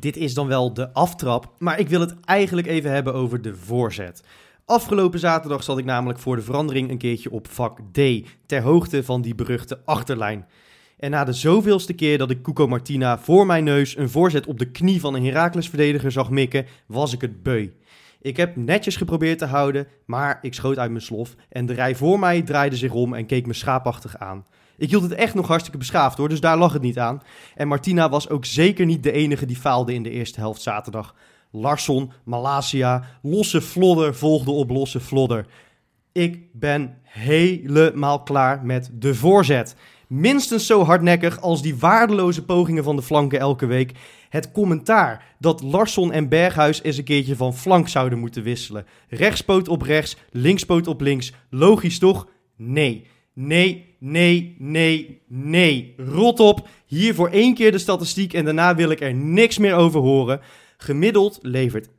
Dit is dan wel de aftrap, maar ik wil het eigenlijk even hebben over de voorzet. Afgelopen zaterdag zat ik namelijk voor de verandering een keertje op vak D, ter hoogte van die beruchte achterlijn. En na de zoveelste keer dat ik Cuco Martina voor mijn neus een voorzet op de knie van een Heracles-verdediger zag mikken, was ik het beu. Ik heb netjes geprobeerd te houden, maar ik schoot uit mijn slof en de rij voor mij draaide zich om en keek me schaapachtig aan. Ik hield het echt nog hartstikke beschaafd hoor, dus daar lag het niet aan. En Martina was ook zeker niet de enige die faalde in de eerste helft zaterdag. Larsson, Malasia, losse flodder volgde op losse flodder. Ik ben helemaal klaar met de voorzet. Minstens zo hardnekkig als die waardeloze pogingen van de flanken elke week. Het commentaar dat Larsson en Berghuis eens een keertje van flank zouden moeten wisselen. Rechtspoot op rechts, linkspoot op links. Logisch toch? Nee. Nee, nee, nee, nee. Rot op. Hier voor één keer de statistiek en daarna wil ik er niks meer over horen. Gemiddeld levert 1,9%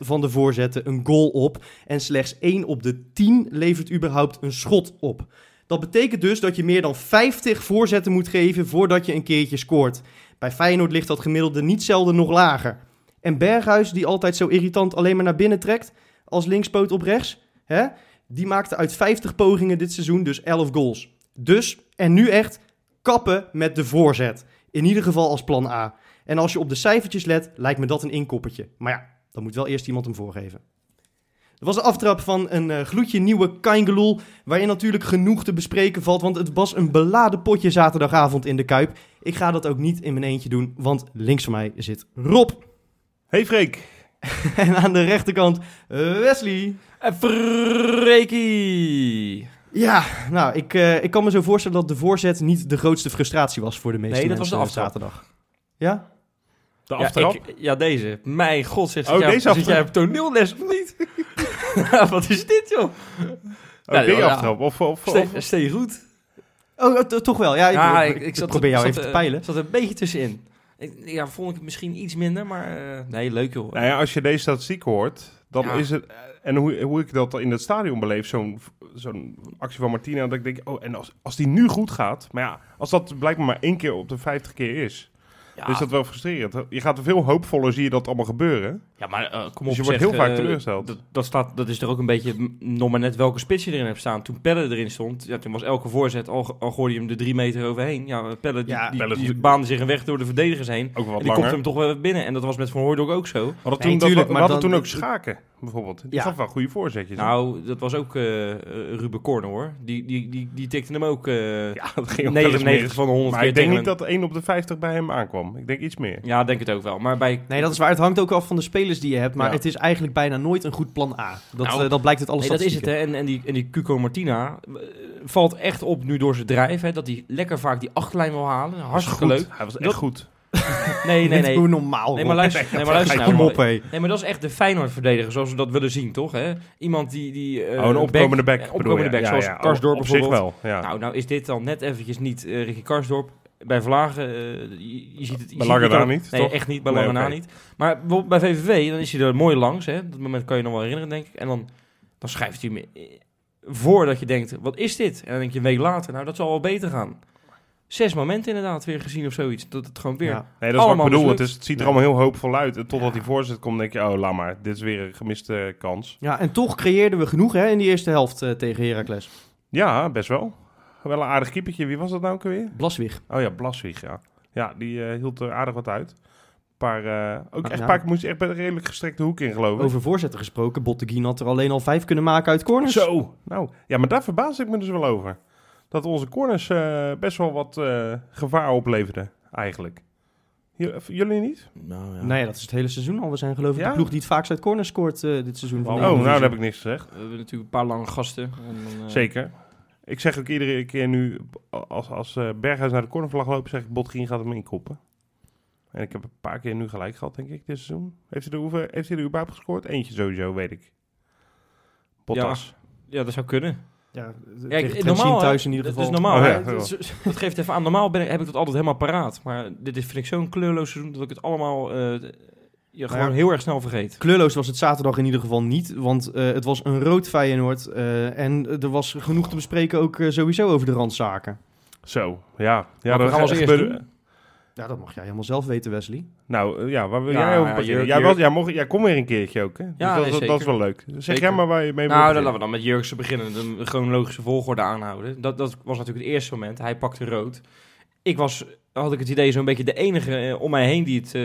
van de voorzetten een goal op. En slechts 1 op de 10 levert überhaupt een schot op. Dat betekent dus dat je meer dan 50 voorzetten moet geven voordat je een keertje scoort. Bij Feyenoord ligt dat gemiddelde niet zelden nog lager. En Berghuis, die altijd zo irritant alleen maar naar binnen trekt, als linkspoot op rechts, hè? Die maakte uit 50 pogingen dit seizoen dus 11 goals. Dus, en nu echt, kappen met de voorzet. In ieder geval als plan A. En als je op de cijfertjes let, lijkt me dat een inkoppertje. Maar ja, dan moet wel eerst iemand hem voorgeven. Het was de aftrap van een uh, gloedje nieuwe Kaingeloel, waarin natuurlijk genoeg te bespreken valt, want het was een beladen potje zaterdagavond in de Kuip. Ik ga dat ook niet in mijn eentje doen, want links van mij zit Rob. Hey Freek. en aan de rechterkant uh, Wesley. En Freekie. Ja, nou, ik, uh, ik kan me zo voorstellen dat de voorzet niet de grootste frustratie was voor de meeste nee, dat mensen was de aftrap. zaterdag. Ja? De aftrap? Ja, ik, ja, deze. Mijn god, zit, Oh, jij, deze zit jij op toneelles of niet? Wat is dit, joh? Oh, die ja. aftrap? Of, of, of- Steeg goed. Oh, to- toch wel. Ja, ik, ja, ik, ik, ik zat probeer jou zat, even te eh, peilen. zat er een beetje tussenin. Ik, ja, vond ik het misschien iets minder, maar eh, nee, leuk joh. Nou ja, als je deze statistiek hoort, dan Ja. is het... En hoe, hoe ik dat in het stadion beleef, zo'n zo'n actie van Martina, dat ik denk, oh, en als, als die nu goed gaat, maar ja, als dat blijkbaar maar één keer op de 50 keer is, ja, is dat wel frustrerend. Je gaat er veel hoopvoller, zie je dat allemaal gebeuren. Ja, maar eh, kom op, Dus je wordt zeg, heel vaak eh, teleurgesteld. Dat, dat, staat, dat is er ook een beetje nog maar net welke spits je erin hebt staan. Toen Pelle erin stond, ja, toen was elke voorzet, al, al gooide je hem er drie meter overheen. Ja, Pelle, die, Ja, die, Pelle- die baande zich een weg door de verdedigers heen. Ook wat En die komt hem toch wel binnen. En dat was met Van Hooydonk ook zo. Hadden Nee, toen, dat, tuurlijk, we maar hadden dan- toen ook Schaken, bijvoorbeeld. Die Ja. gaf wel goede voorzetjes. Nou, dat was ook eh eh, Ruben Korner hoor. Die, die, die, die tikte hem ook eh ja, dat ging ook wel eens 99 mis. van de 100 Maar keer ik denk tegen niet dat 1 op de 50 bij hem aankwam. Ik denk iets meer. Ja, denk het ook wel. Maar bij... Nee, dat is waar. Het hangt ook af van de spelers die je hebt. Maar Ja. het is eigenlijk bijna nooit een goed plan A. Dat, Nou, eh, dat blijkt uit alle Nee, dat is het hè. En, en, die, en die Cuco Martina eh, valt echt op nu door zijn drijf. Hè, dat hij lekker vaak die achterlijn wil halen. Hartstikke Goed. leuk. Hij was echt Dat- goed. Nee, nee, nee. Hoe normaal. Nee, maar luister, nee, maar luister nou. Kom op, hé. Nee, maar dat is echt de Feyenoord-verdediger zoals we dat willen zien, toch? Hè? Iemand die... die eh, oh, een opkomende back. opkomende back, Ja, zoals ja, Karsdorp op zich bijvoorbeeld. wel, ja. Nou, nou is dit dan net eventjes niet Ricky Karsdorp. Bij Vlagen, eh, je, je ziet het... Je Bij ziet lange het ook- niet, Nee, toch? echt niet. Bij Nee, lange na oké. niet. Maar bij VVV, dan is hij er mooi langs. Hè? Dat moment kan je nog wel herinneren, denk ik. En dan, dan schrijft hij me eh, voordat je denkt, wat is dit? En dan denk je een week later, nou, dat zal wel beter gaan. Zes momenten inderdaad weer gezien of zoiets. Dat het gewoon weer... Ja. Nee, dat is wat ik bedoel. Het, is, het ziet er Ja. allemaal heel hoopvol uit. En totdat die voorzet komt, denk je, oh, laat maar. Dit is weer een gemiste kans. Ja, en toch creëerden we genoeg hè, in die eerste helft eh, tegen Heracles. Ja, best wel. Wel een aardig keepertje. Wie was dat nou ook alweer? Blaswig. Oh ja, Blaswig, ja. Ja, die eh, hield er aardig wat uit. Een paar, eh, ook Ah, echt ja. een paar keer moest je echt bij de redelijk gestrekte hoek in, geloof ik. Over voorzetten gesproken. Botteguin had er alleen al vijf kunnen maken uit corners. Zo, nou. Ja, maar daar verbaas ik me dus wel over. Dat onze corners eh, best wel wat eh, gevaar opleverden, eigenlijk. J- jullie niet? Nou, ja. Nee, dat is het hele seizoen al. We zijn geloof ik Ja? de ploeg die het vaakst uit corners scoort eh, dit seizoen. Van Oh, nou, daar heb ik niks gezegd. We hebben natuurlijk een paar lange gasten. En dan, eh, Zeker. Ik zeg ook iedere keer nu, als, als eh, Berghuis naar de cornervlag loopt, zeg ik Botgrien gaat hem inkoppen. En ik heb een paar keer nu gelijk gehad, denk ik, dit seizoen. Heeft hij er, hoeveel, heeft hij er überhaupt gescoord? Eentje sowieso, weet ik. Bottas. Ja, dat zou kunnen. Ja, Kijk, tegen normaal, thuis in ieder dat geval. is normaal. Oh, hè. ja, Dat, ja. dat geeft even aan. Normaal ben ik, heb ik dat altijd helemaal paraat. Maar dit is, vind ik zo'n kleurloos seizoen dat ik het allemaal eh, je gewoon ja. heel erg snel vergeet. Kleurloos was het zaterdag in ieder geval niet, want eh, het was een rood Feyenoord. eh, en er was genoeg te bespreken ook eh, sowieso over de randzaken. Zo, ja. ja we dat gaan gaat eerst doen. Ja, dat mag jij helemaal zelf weten, Wesley. Nou, eh, ja, waar wil Ja, jij over ja, beginnen? Jij, was, Jurk- jij, mocht, jij komt weer een keertje ook, hè? Dus Ja, dat, nee, dat, dat is wel leuk. Zeg Zeker. jij maar waar je mee Nou, wil dan laten we dan met Jurgensen beginnen. De chronologische volgorde aanhouden. Dat, dat was natuurlijk het eerste moment. Hij pakte rood. Ik was, had ik het idee, zo'n beetje de enige eh, om mij heen die het, eh,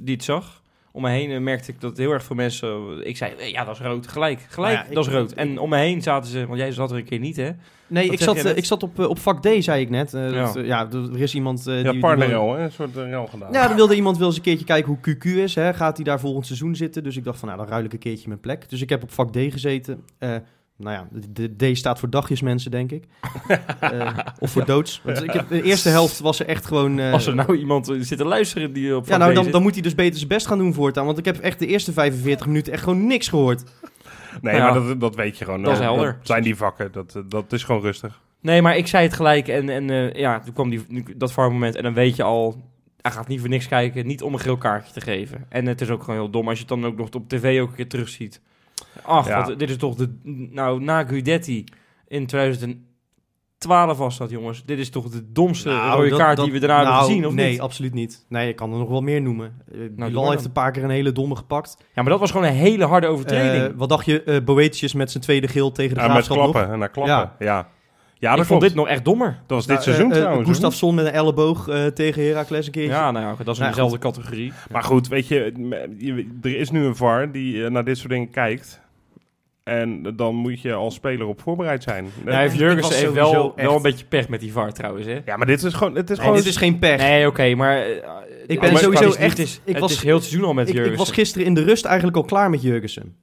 die het zag. Om mij heen eh, merkte ik dat heel erg veel mensen... Ik zei, eh, ja, dat is rood. Gelijk, gelijk, Nou ja, dat is rood. En om me heen zaten ze... Want jij zat er een keer niet, hè? Nee, ik zat, eh, ik zat op, eh, op vak D, zei ik net. Eh, Ja. dat, eh, ja, er is iemand... eh, Ja, die, partnerrel? Een soort rel gedaan. Ja, dan wilde iemand wel eens een keertje kijken hoe QQ is. Hè? Gaat hij daar volgend seizoen zitten? Dus ik dacht van, nou, dan ruil ik een keertje mijn plek. Dus ik heb op vak D gezeten. Eh, nou ja, de D staat voor dagjesmensen, denk ik. Eh, of voor doods. Want ik heb, de eerste helft was er echt gewoon... eh, Als er nou iemand eh, zit te luisteren die op ja, nou, dan, dan moet hij dus beter zijn best gaan doen voortaan. Want ik heb echt de eerste 45 minuten echt gewoon niks gehoord. Nee, Ja. maar dat, dat weet je gewoon. Dat is helder. zijn die vakken. Dat, dat is gewoon rustig. Nee, maar ik zei het gelijk en, en ja, toen kwam die, dat VAR-moment en dan weet je al, hij gaat niet voor niks kijken, niet om een geel kaartje te geven. En het is ook gewoon heel dom als je het dan ook nog op tv ook een keer terugziet. Ach, Ja. wat, dit is toch de, nou, na Guidetti in 2012 was dat jongens, dit is toch de domste Nou, rode dat- kaart dat- die we daarna hebben nou, gezien, of nee, niet? absoluut niet. Nee, ik kan er nog wel meer noemen. Uh, Bilal maar heeft een paar keer een hele domme gepakt. Ja, maar dat was gewoon een hele harde overtreding. Eh, wat dacht je, eh Boetius met zijn tweede geel tegen de Ja, met Graafschap nog? klappen. En naar klappen. Ja, ja. ja ik dat vond dit nog echt dommer. Dat was dit Nou, seizoen eh, eh, trouwens. Gustafsson met een elleboog eh, tegen Heracles een keertje. Ja, nou ja, dat is in Nou, dezelfde categorie. Maar goed, weet je, je- er is nu een VAR die eh, naar dit soort dingen kijkt. En dan moet je als speler op voorbereid zijn. Ja, heeft Jurgensen heeft wel, wel een beetje pech met die VAR trouwens, hè? Ja, maar dit is gewoon... Het is Nee, gewoon dit is geen pech. Nee, oké, maar... eh, Ik ben maar- sowieso het echt- Het is, ik het was- is heel het seizoen al met ik, ik Jurgensen. was gisteren in de rust eigenlijk al klaar met Jurgensen.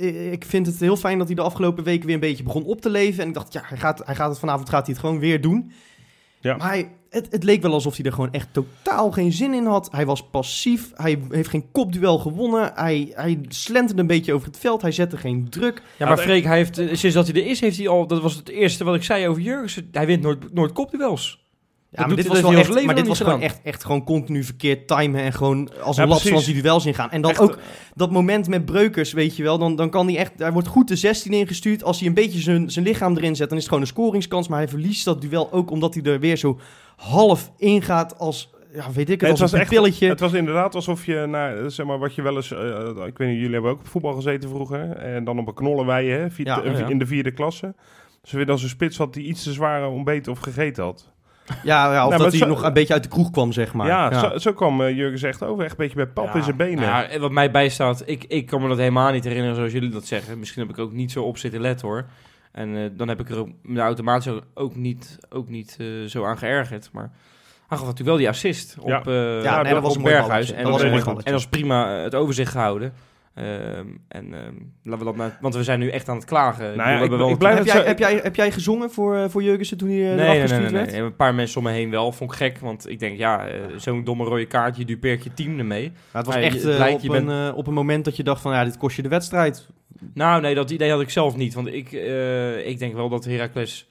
Eh, Ik vind het heel fijn dat hij de afgelopen weken weer een beetje begon op te leven. En ik dacht, ja, hij gaat, hij gaat het vanavond gaat hij het gewoon weer doen. Ja. Maar hij, het, het leek wel alsof hij er gewoon echt totaal geen zin in had. Hij was passief. Hij heeft geen kopduel gewonnen. Hij, hij slenterde een beetje over het veld. Hij zette geen druk. Ja, maar Freek, hij heeft, eh, sinds dat hij er is, heeft hij al... Dat was het eerste wat ik zei over Jurgensen. Hij wint nooit, nooit kopduels. Ja, maar doet dit was wel echt, maar dit was gewoon echt, echt gewoon continu verkeerd timen en gewoon als Ja, een precies. van die duels ingaan. En dan Echt, ook dat moment met Breukers, weet je wel, dan, dan kan hij echt, hij wordt goed de 16 ingestuurd. Als hij een beetje zijn, zijn lichaam erin zet, dan is het gewoon een scoringskans. Maar hij verliest dat duel ook omdat hij er weer zo half ingaat als, ja, weet ik het, Nee, als een echt, pilletje. het was inderdaad alsof je, naar, zeg maar, wat je wel eens, eh, ik weet niet, jullie hebben ook op voetbal gezeten vroeger, en dan op een knollenwei, hè, vier- Ja, eh, ja. in de vierde klasse. Dus weer dan zo'n spits had die iets te zware ontbeten of gegeten had. Ja, ja of dat hij zo- nog een beetje uit de kroeg kwam, zeg maar. ja, Zo, zo kwam eh, Jurgen echt over, echt een beetje bij pap in zijn benen. Ja, en wat mij bijstaat, ik, ik kan me dat helemaal niet herinneren zoals jullie dat zeggen. Misschien heb ik ook niet zo op zitten letten hoor. En eh, dan heb ik er ook, me automatisch ook- niet, ook niet eh, zo aan geërgerd. Maar hij gaf natuurlijk wel die assist op, Ja. eh, Ja, nee, op dat was een mooi Berghuis. En Dat was en dat is prima het overzicht gehouden. Ehm, en ehm, laten we dat nou, want we zijn nu echt aan het klagen. Ja, ik- ik blijf- Heb jij, zo- heb, jij, heb jij gezongen voor, eh, voor Jurgensen toen hij eh, Nee, eraf nee, nee, gestuurd nee, werd? Een paar mensen om me heen wel. Vond ik gek, want ik denk, ja, eh, zo'n domme rode kaart, je dupeert je team ermee. Ja, het was echt op, je een, op een moment dat je dacht van, ja, dit kost je de wedstrijd. Nou, nee, dat idee had ik zelf niet. Want ik, ik denk wel dat Heracles...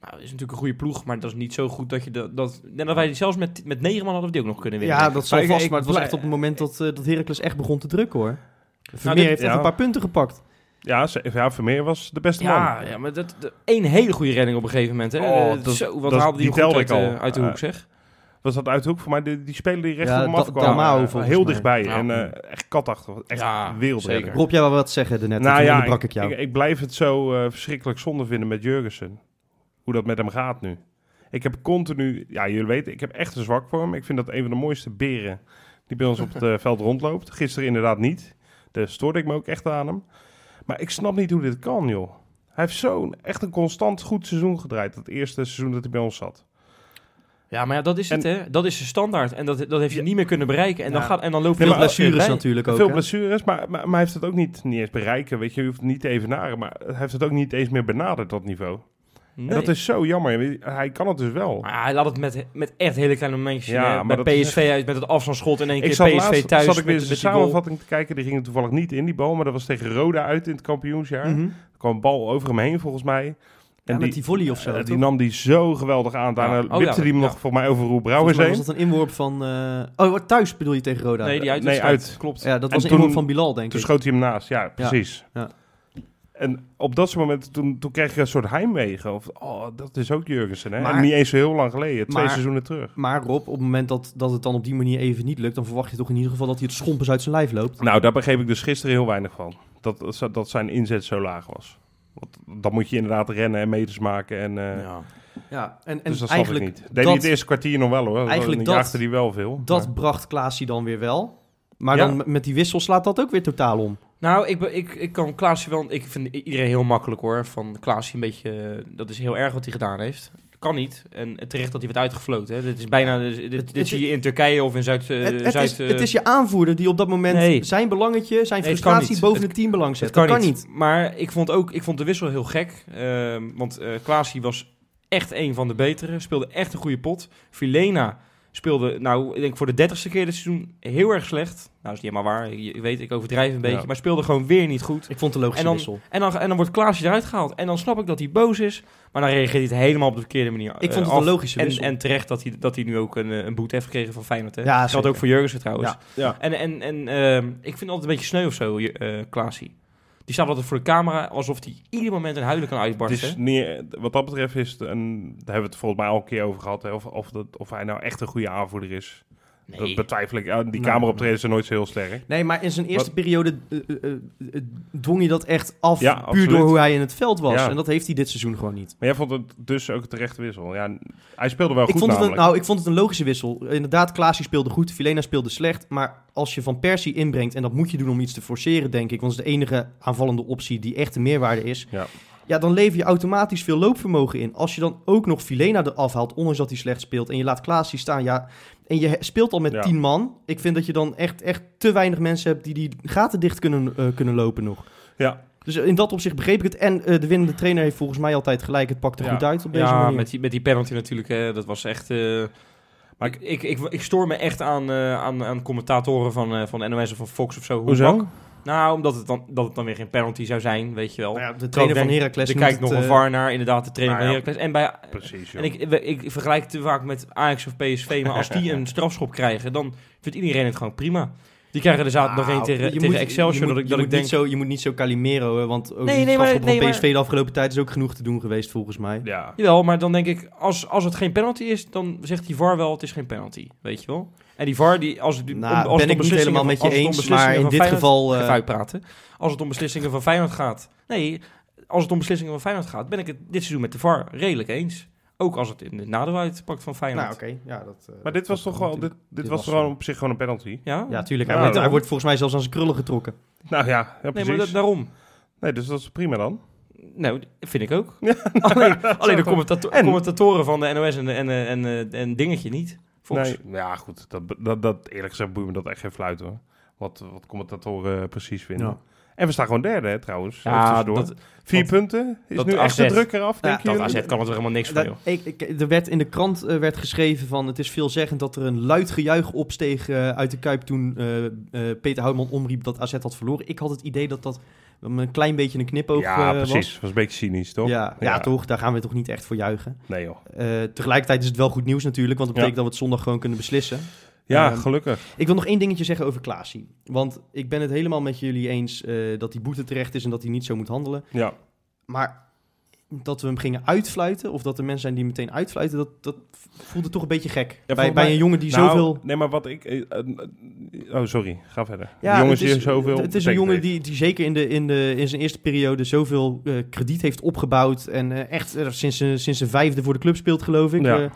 Nou, is natuurlijk een goede ploeg, maar dat is niet zo goed dat je dat... dat wij die zelfs met, met negen man hadden we die ook nog kunnen winnen. Ja, dat zal Maar ik- vast, maar het was echt op het moment dat, dat Heracles echt begon te drukken, hoor. Vermeer dit- heeft echt ja. een paar punten gepakt. Ja, ze- ja, Vermeer was de beste Ja, man. ja, maar dat, dat- één hele goede redding op een gegeven moment. Hè. Oh, Eh, dat- zo, wat dat- haalde die, die goed uit, ik eh, al. uit de hoek, Eh, zeg. Was dat uit de hoek voor mij? Die, die speler die recht Ja, op hem afkwam. Heel mij. dichtbij. Ja. En eh, echt katachtig. Echt Ja. Rob, jij wou wat zeggen daarnet, Nou ja, ik, ik jou. ik, ik blijf het zo verschrikkelijk zonde vinden met Jurgensen. Hoe dat met hem gaat nu. Ik heb continu, ja jullie weten, ik heb echt een zwak voor hem. Ik vind dat een van de mooiste beren die bij ons op het veld rondloopt. Gisteren inderdaad niet. Daar stoorde ik me ook echt aan hem. Maar ik snap niet hoe dit kan joh. Hij heeft zo'n echt een constant goed seizoen gedraaid. Dat eerste seizoen dat hij bij ons zat. Ja, maar ja, dat is het, En- hè. Dat is de standaard. En dat, dat heeft hij Ja. niet meer kunnen bereiken. En, dan, Ja. gaat, en dan loopt Nee, hij Veel blessures bij. natuurlijk ook. Veel hè? blessures, maar, maar, maar hij heeft het ook niet, niet eens bereiken. Weet je, je hoeft het niet te evenaren. Maar hij heeft het ook niet eens meer benaderd, dat niveau. Nee. En dat is zo jammer. Hij kan het dus wel. Maar hij laat het met, met echt hele kleine momentjes. Ja, maar bij dat is PSV uit met het afstandsschot in één Ik keer zat PSV laatst, thuis. zat ik weer eens de die samenvatting te kijken. Die ging toevallig niet in die bal, maar dat was tegen Roda uit in het kampioensjaar. Mhm. Er kwam een bal over hem heen volgens mij. Ja, En met die volley of zo. eh, die nam die zo geweldig aan. Daarna Ja. Oh, wipte ja, hem ja. nog voor mij over Roel Brouwers heen. was dat een inworp van... eh, Oh, thuis bedoel je tegen Roda? Nee, die Nee, uitwedstrijd. uit. Klopt. Ja, dat En was een toen- inworp van Bilal, denk Toen ik. schoot hij hem naast. Ja, precies. Ja. En op dat soort momenten, toen, toen kreeg ik een soort heimwegen. Of, oh, dat is ook Jurgensen. Hè? Maar- en niet eens zo heel lang geleden. Twee Maar- seizoenen terug. Maar Rob, op het moment dat, dat het dan op die manier even niet lukt... dan verwacht je toch in ieder geval dat hij het schompens uit zijn lijf loopt. Nou, daar begreep ik dus gisteren heel weinig van. Dat, dat zijn inzet zo laag was. Want dan moet je inderdaad rennen en meters maken. En, eh, Ja. Ja, en, en dus dat eigenlijk ik niet. Deed hij dat- het eerste kwartier nog wel hoor. Eigenlijk dat- jaagde hij wel veel. Dat Maar- bracht Klaasie dan weer wel. Maar Ja. dan met die wissel slaat dat ook weer totaal om. Nou, ik, ben- ik, ik kan Klaasje wel... Ik vind iedereen heel makkelijk hoor. Van Klaasje een beetje... eh, Dat is heel erg wat hij gedaan heeft. Kan niet. En terecht dat hij werd uitgefloten. Hè. Dit is bijna... Dit, dit, Het- zie je in Turkije of in Zuid... eh, het, het, Zuid is, het is je aanvoerder die op dat moment Nee. zijn belangetje, zijn frustratie boven Het- teambelang zet. Het kan, niet. Maar ik vond ook ik vond de wissel heel gek. Ehm, want eh Klaasie was echt een van de betere. Speelde echt een goede pot. Filena speelde, nou, ik denk voor de dertigste keer dit seizoen heel erg slecht. Nou, is niet helemaal waar. Je, weet, ik overdrijf een beetje. Ja. Maar speelde gewoon weer niet goed. Ik vond het een logische En dan- wissel. En dan, en dan wordt Klaasje eruit gehaald. En dan snap ik dat hij boos is. Maar dan reageert hij het helemaal op de verkeerde manier Ik eh, vond het af. een logische en, wissel. en terecht dat hij, dat hij nu ook een, eh, een boete heeft gekregen van Feyenoord. Hè? Ja, dat ook voor Jurgensen trouwens. Ja. Ja. En, en, en ehm, ik vind het altijd een beetje sneu of zo, eh Klaasie. Die staat altijd voor de camera alsof hij ieder moment een huilen kan uitbarsten. wat dat betreft is het daar hebben we het volgens mij al een keer over gehad. Hè, of, of, dat, of hij nou echt een goede aanvoerder is. Dat betwijfel ik. Die Nou, cameroptreden zijn nooit zo heel sterk. Nee, maar in zijn eerste Wat- periode eh, eh, eh, dwong hij dat echt af. Ja, puur absoluut. door hoe hij in het veld was. Ja. En dat heeft hij dit seizoen gewoon niet. Maar jij vond het dus ook een terechte wissel. Ja, hij speelde wel Ik goed vond, het een, nou, ik vond het een logische wissel. Inderdaad, Klaasie speelde goed, Filena speelde slecht. Maar als je Van Persie inbrengt, en dat moet je doen om iets te forceren, denk ik. Want dat is de enige aanvallende optie die echt een meerwaarde is. Ja. Ja, dan lever je automatisch veel loopvermogen in. Als je dan ook nog Filena eraf haalt, ondanks dat hij slecht speelt, en je laat Klaasie staan, ja, en je speelt al met Ja. tien man. Ik vind dat je dan echt, echt te weinig mensen hebt die die gaten dicht kunnen, eh, kunnen lopen nog. Ja, Dus in dat opzicht begreep ik het. En eh, de winnende trainer heeft volgens mij altijd gelijk. Het pakt er Ja. goed uit op deze ja, manier. met die, met die penalty natuurlijk. Hè, dat was echt... eh, Maar ik, ik, ik, ik stoor me echt aan, eh, aan, aan commentatoren van, eh, van NOS of van Fox of zo. Hoe hoezo? Nou, omdat het, dan, dat het dan weer geen penalty zou zijn, weet je wel. Nou ja, de trainer van Heracles Er noemt kijkt nog een eh, VAR naar, inderdaad, de trainer Nou van. Heracles. En, bij, Precies, en ik, ik vergelijk het te vaak met Ajax of PSV, maar als die een strafschop krijgen, dan vindt iedereen het gewoon prima. Die krijgen er zaterdag Nou, nog één tegen, je tegen moet- Excelsior, je moet- dat ik, je dat moet ik denk... Niet zo, je moet niet zo Calimero, hè, want ook Nee, die nee, maar- strafschop nee, van maar- PSV de afgelopen tijd is ook genoeg te doen geweest, volgens mij. Ja. Jawel, maar dan denk ik, als, als het geen penalty is, dan zegt die VAR wel, het is geen penalty, weet je wel. En die VAR, die, als het, om- Nou, als ben het om ik niet beslissingen helemaal met je eens, beslissingen maar in van dit Feyenoord- geval... Ik eh, ga uitpraten. Als het om beslissingen van Feyenoord gaat. Nee, als het om beslissingen van Feyenoord gaat, ben ik het dit seizoen met de VAR redelijk eens. Ook als het in het nadeel uitpakt van Feyenoord. nou, oké. Ja, dat, eh, Maar dit was dat toch wel, dit, dit Dit was was gewoon op zich gewoon een penalty. Ja? Ja, tuurlijk. Ja, hij, wordt, hij daarom. wordt volgens mij zelfs aan zijn krullen getrokken. Nou ja, ja Nee, precies. maar da- daarom. Nee, dus dat is prima dan. Nou, dat vind ik ook. alleen alleen de commentato- En- commentatoren van de NOS en, en, en, en, en dingetje niet. Fox. Nee, ja goed. Dat, dat, dat, eerlijk gezegd boeit me dat echt geen fluit hoor. Wat, wat commentatoren precies vinden. Ja. En we staan gewoon derde hè, trouwens. Ja, dat, Vier dat- punten. Is dat nu echt de AZ druk eraf, Ja, denk dat je? AZ kan het er helemaal niks van, Dat, joh. ik, ik, er werd in de krant eh, werd geschreven van het is veelzeggend dat er een luid gejuich opsteeg eh, uit de Kuip toen eh, eh, Peter Houtman omriep dat AZ had verloren. Ik had het idee dat dat een klein beetje een knipoog Ja, eh, precies. was. was een beetje cynisch, toch? Ja, ja. toch, daar gaan we toch niet echt voor juichen. Nee joh. Eh, tegelijkertijd is het wel goed nieuws natuurlijk, want dat Ja. betekent dat we het zondag gewoon kunnen beslissen. Ja, Ehm, gelukkig. Ik wil nog één dingetje zeggen over Klaasie. Want ik ben het helemaal met jullie eens eh, dat die boete terecht is en dat hij niet zo moet handelen. Ja. Maar dat we hem gingen uitfluiten, of dat er mensen zijn die meteen uitfluiten, dat, dat voelde toch een beetje gek. bij, bij een jongen die Nou, zoveel... Nee, maar wat ik... eh, eh, oh, sorry. Ga verder. Ja, Jongens die zoveel... Het is een jongen die, die zeker in, de, in, de, in zijn eerste periode zoveel krediet heeft opgebouwd. En echt sinds, sinds zijn vijfde voor de club speelt, geloof ik. Ja. Ja,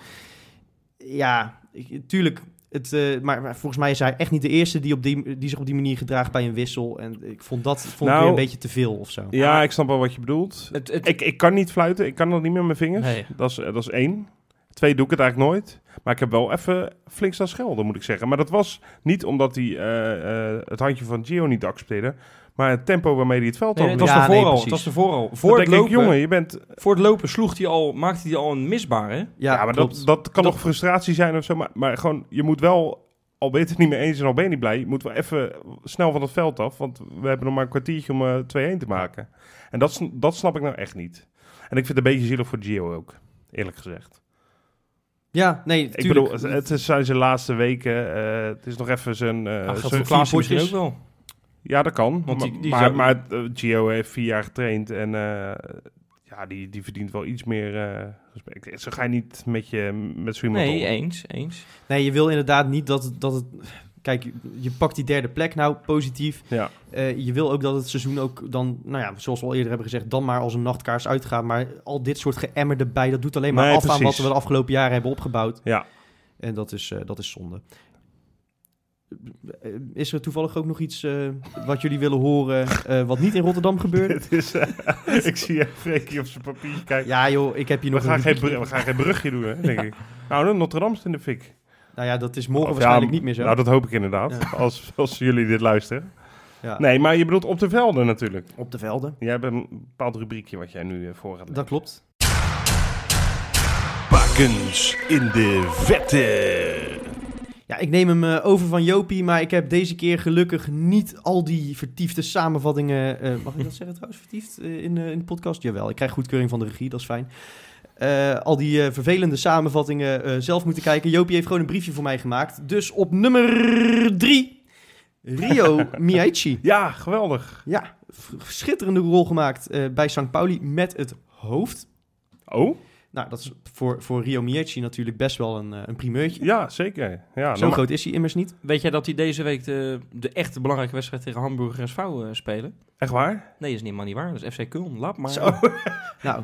ja ik- tuurlijk. Het, eh, maar, maar volgens mij is hij echt niet de eerste die, op die, die zich op die manier gedraagt bij een wissel. En ik vond dat vond ik Nou, weer een beetje te veel of zo. Ja, ik snap wel wat je bedoelt. Het, het, Ik, ik kan niet fluiten. Ik kan dat niet met mijn vingers. Nee. Dat, is, dat is één. Twee doe ik het eigenlijk nooit. Maar ik heb wel even flink staan schelden, moet ik zeggen. Maar dat was niet omdat hij eh, eh, het handje van Gio niet accepteerde. Maar het tempo waarmee hij het veld Nee, op het was Ja, ervoor nee, al. Het was ervoor al. Voor het ik, lopen, jongen, je bent... voor het lopen sloeg hij al, maakte hij al een misbaar, hè? Ja, Ja, maar dat, dat kan Dat- nog frustratie zijn of zo. Maar, maar gewoon, je moet wel, al ben je het er niet mee eens en al ben je niet blij, je moet wel even snel van het veld af. Want we hebben nog maar een kwartiertje om eh 2-1 te maken. En dat, dat snap ik nou echt niet. En ik vind het een beetje zielig voor Gio ook, eerlijk gezegd. Ja, nee, Ik bedoel, het is zijn zijn laatste weken. eh, het is nog even zijn... eh, Nou, geldt zijn- voor Klaassen misschien ook wel. Ja, dat kan. Want die- maar die maar, zou- maar eh, Gio heeft vier jaar getraind en eh, ja, die, die verdient wel iets meer eh, respect. Zo ga je niet met, je, met zo iemand Nee, om. eens, eens. Nee, je wil inderdaad niet dat het, dat het... Kijk, je pakt die derde plek nou positief. Ja. Eh, je wil ook dat het seizoen ook dan, nou ja, zoals we al eerder hebben gezegd, dan maar als een nachtkaars uitgaat. Maar al dit soort geëmmer erbij, dat doet alleen maar Nee, af aan wat we de afgelopen jaren hebben opgebouwd. Ja. En dat is, eh, dat is zonde. Eh, Is er toevallig ook nog iets eh, wat jullie willen horen eh, wat niet in Rotterdam gebeurde? Het is, eh, ik zie even Freekie op zijn papiertje kijken. Ja joh, ik heb hier we, nog gaan een geen we gaan geen brugje doen, hè, denk ik. Nou, dan is in de fik. Nou ja, dat is morgen Of waarschijnlijk ja, niet meer zo. Nou, dat hoop ik inderdaad, als, als jullie dit luisteren. Ja. Nee, maar je bedoelt op de velden natuurlijk. Op de velden. Jij hebt een bepaald rubriekje wat jij nu voor gaat Dat klopt. Bakens in de vette. Ja, ik neem hem eh, over van Jopie, maar ik heb deze keer gelukkig niet al die vertiefde samenvattingen. eh, mag ik dat zeggen trouwens, vertiefd eh, in, in de podcast? Jawel, ik krijg goedkeuring van de regie, dat is fijn. Al die vervelende samenvattingen zelf moeten kijken. Jopie heeft gewoon een briefje voor mij gemaakt. Dus op nummer drie, Rio Miaichi. Ja, geweldig. Ja, schitterende rol gemaakt bij St. Pauli met het hoofd. Oh? Nou, dat is voor, voor Rio Miaichi natuurlijk best wel een, eh, een primeurtje. Ja, zeker. Ja, Zo groot is hij immers niet. Weet jij dat hij deze week de, de echte belangrijke wedstrijd tegen Hamburg en SV eh, spelen? Echt waar? Nee, is niet maar niet waar. Dat is FC Köln. Laat maar. Zo. Nou,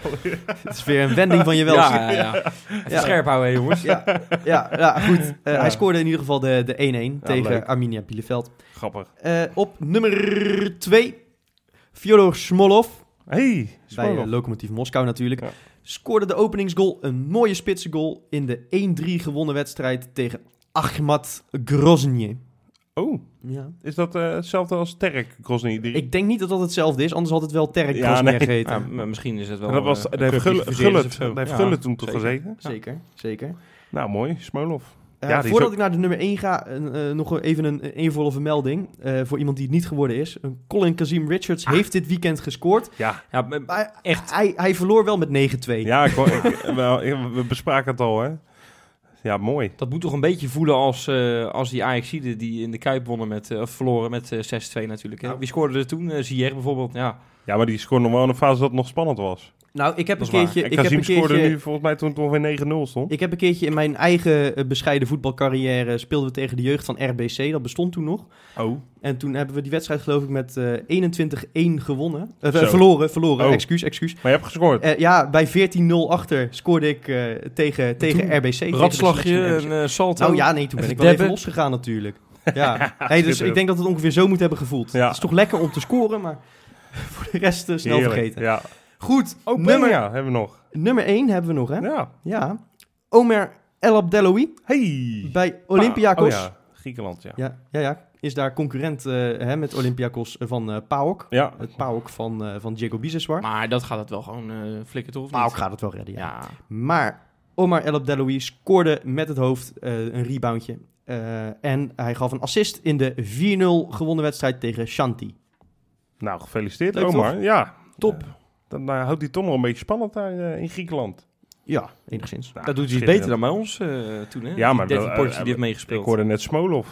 het is weer een wending van je wel. Ja, ja, ja. Even Ja. scherp houden, jongens. ja, ja, ja, goed. Eh, Ja. Hij scoorde in ieder geval de de 1-1 tegen leuk. Arminia Bielefeld. Grappig. Eh, op nummer 2, Fyodor Smolov. Hey, Bij Smolov. uh, Lokomotief Moskou natuurlijk. Scoorde de openingsgoal. Een mooie spitse goal in de 1-3 gewonnen wedstrijd tegen Achmat Grozny. Oh, Ja. is dat eh, hetzelfde als Terk Grozny? Die... Ik denk niet dat dat hetzelfde is, anders had het wel Terek Ja, Grozny nee. geheten. Ja, misschien is het wel. En dat was, een heeft daar heeft toen toch zeker. gezeten? Zeker, zeker. Nou, mooi. Smolov. Eh, Ja, voordat ook- ik naar de nummer 1 ga, eh, nog even een eervolle vermelding. eh, voor iemand die het niet geworden is. Een Colin Kazim Richards Ah. heeft dit weekend gescoord. Ja, Ja, Maar Echt. Hij, hij verloor wel met 9-2. ja ik, wel, ik- we bespraken het al, hè. Ja, mooi. dat moet toch een beetje voelen als, eh, als die Ajaxiden die in de Kuip wonnen met, eh, of verloren met eh, 6-2 natuurlijk. Hè? Nou. Wie scoorde er toen? Uh, Zier bijvoorbeeld. Ja. Ja, maar die scoorde nog wel in een fase dat het nog spannend was. Nou, ik heb een keertje... Ik heb een scoorde keertje nu volgens mij toen het ongeveer 9-0 stond. Ik heb een keertje in mijn eigen eh, bescheiden voetbalcarrière speelden we tegen de jeugd van RBC. Dat bestond toen nog. Oh. En toen hebben we die wedstrijd geloof ik met eh 21-1 gewonnen. Eh, verloren, verloren. Oh. Excuus, excuus. Maar je hebt gescoord. Eh, ja, bij 14-0 achter scoorde ik eh, tegen, tegen Toen RBC. van een eh, salto. Nou ja, nee, toen ben ik wel even losgegaan natuurlijk. Ja, hey, dus ik denk dat het ongeveer zo moet hebben gevoeld. Ja. Het is toch lekker om te scoren, maar voor de rest eh, snel Heerlijk. vergeten. Ja. Goed, Oh, nummer, hebben we nog. nummer 1 hebben we nog, hè? Ja. Ja. Omer El Abdeloui Hey. bij Olympiakos. Oh ja, Griekenland, ja. Ja, ja, ja. Is daar concurrent eh, hè, met Olympiakos van eh PAOK. Ja. Het PAOK van, eh van Diego Biseswar. Maar dat gaat het wel gewoon eh flikken toch? of niet? PAOK gaat het wel redden, ja. Ja. Maar Omar El Abdeloui scoorde met het hoofd eh, een reboundje. Eh, en hij gaf een assist in de 4-0 gewonnen wedstrijd tegen Shanti. Nou, gefeliciteerd Leuk, Omar. Ja. Top. Eh, dan eh, houdt hij toch nog een beetje spannend daar eh, in Griekenland. Ja, enigszins. Nou, Dat doet hij beter dan bij ons eh, toen, hè? Ja, maar die dat- 13 potjes eh, die heeft meegespeeld. Ik hoorde net Smolov.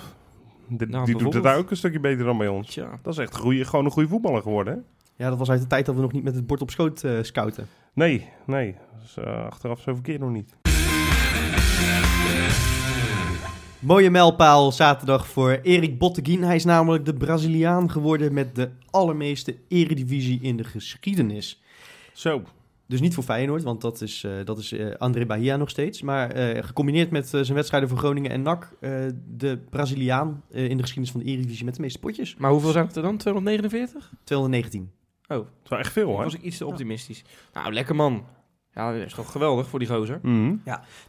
Die, Nou, die doet het daar ook een stukje beter dan bij ons. Tja. Dat is echt goeie, gewoon een goede voetballer geworden, hè? Ja, dat was uit de tijd dat we nog niet met het bord op schoot eh, scouten. Nee, nee. Dus, eh, achteraf zo verkeerd nog niet. Mooie mijlpaal zaterdag voor Erik Botteguin. Hij is namelijk de Braziliaan geworden met de allermeeste eredivisie in de geschiedenis. Zo. Dus niet voor Feyenoord, want dat is, eh, dat is eh, André Bahia nog steeds. Maar eh, gecombineerd met zijn wedstrijden voor Groningen en NAC... eh, de Braziliaan eh, in de geschiedenis van de Eredivisie met de meeste potjes. Maar hoeveel zijn het er dan? 249? 219. Oh, Dat is wel echt veel, dan hè? was ik iets te optimistisch. Nou, lekker man. Ja, dat is toch geweldig voor die gozer. Mhm.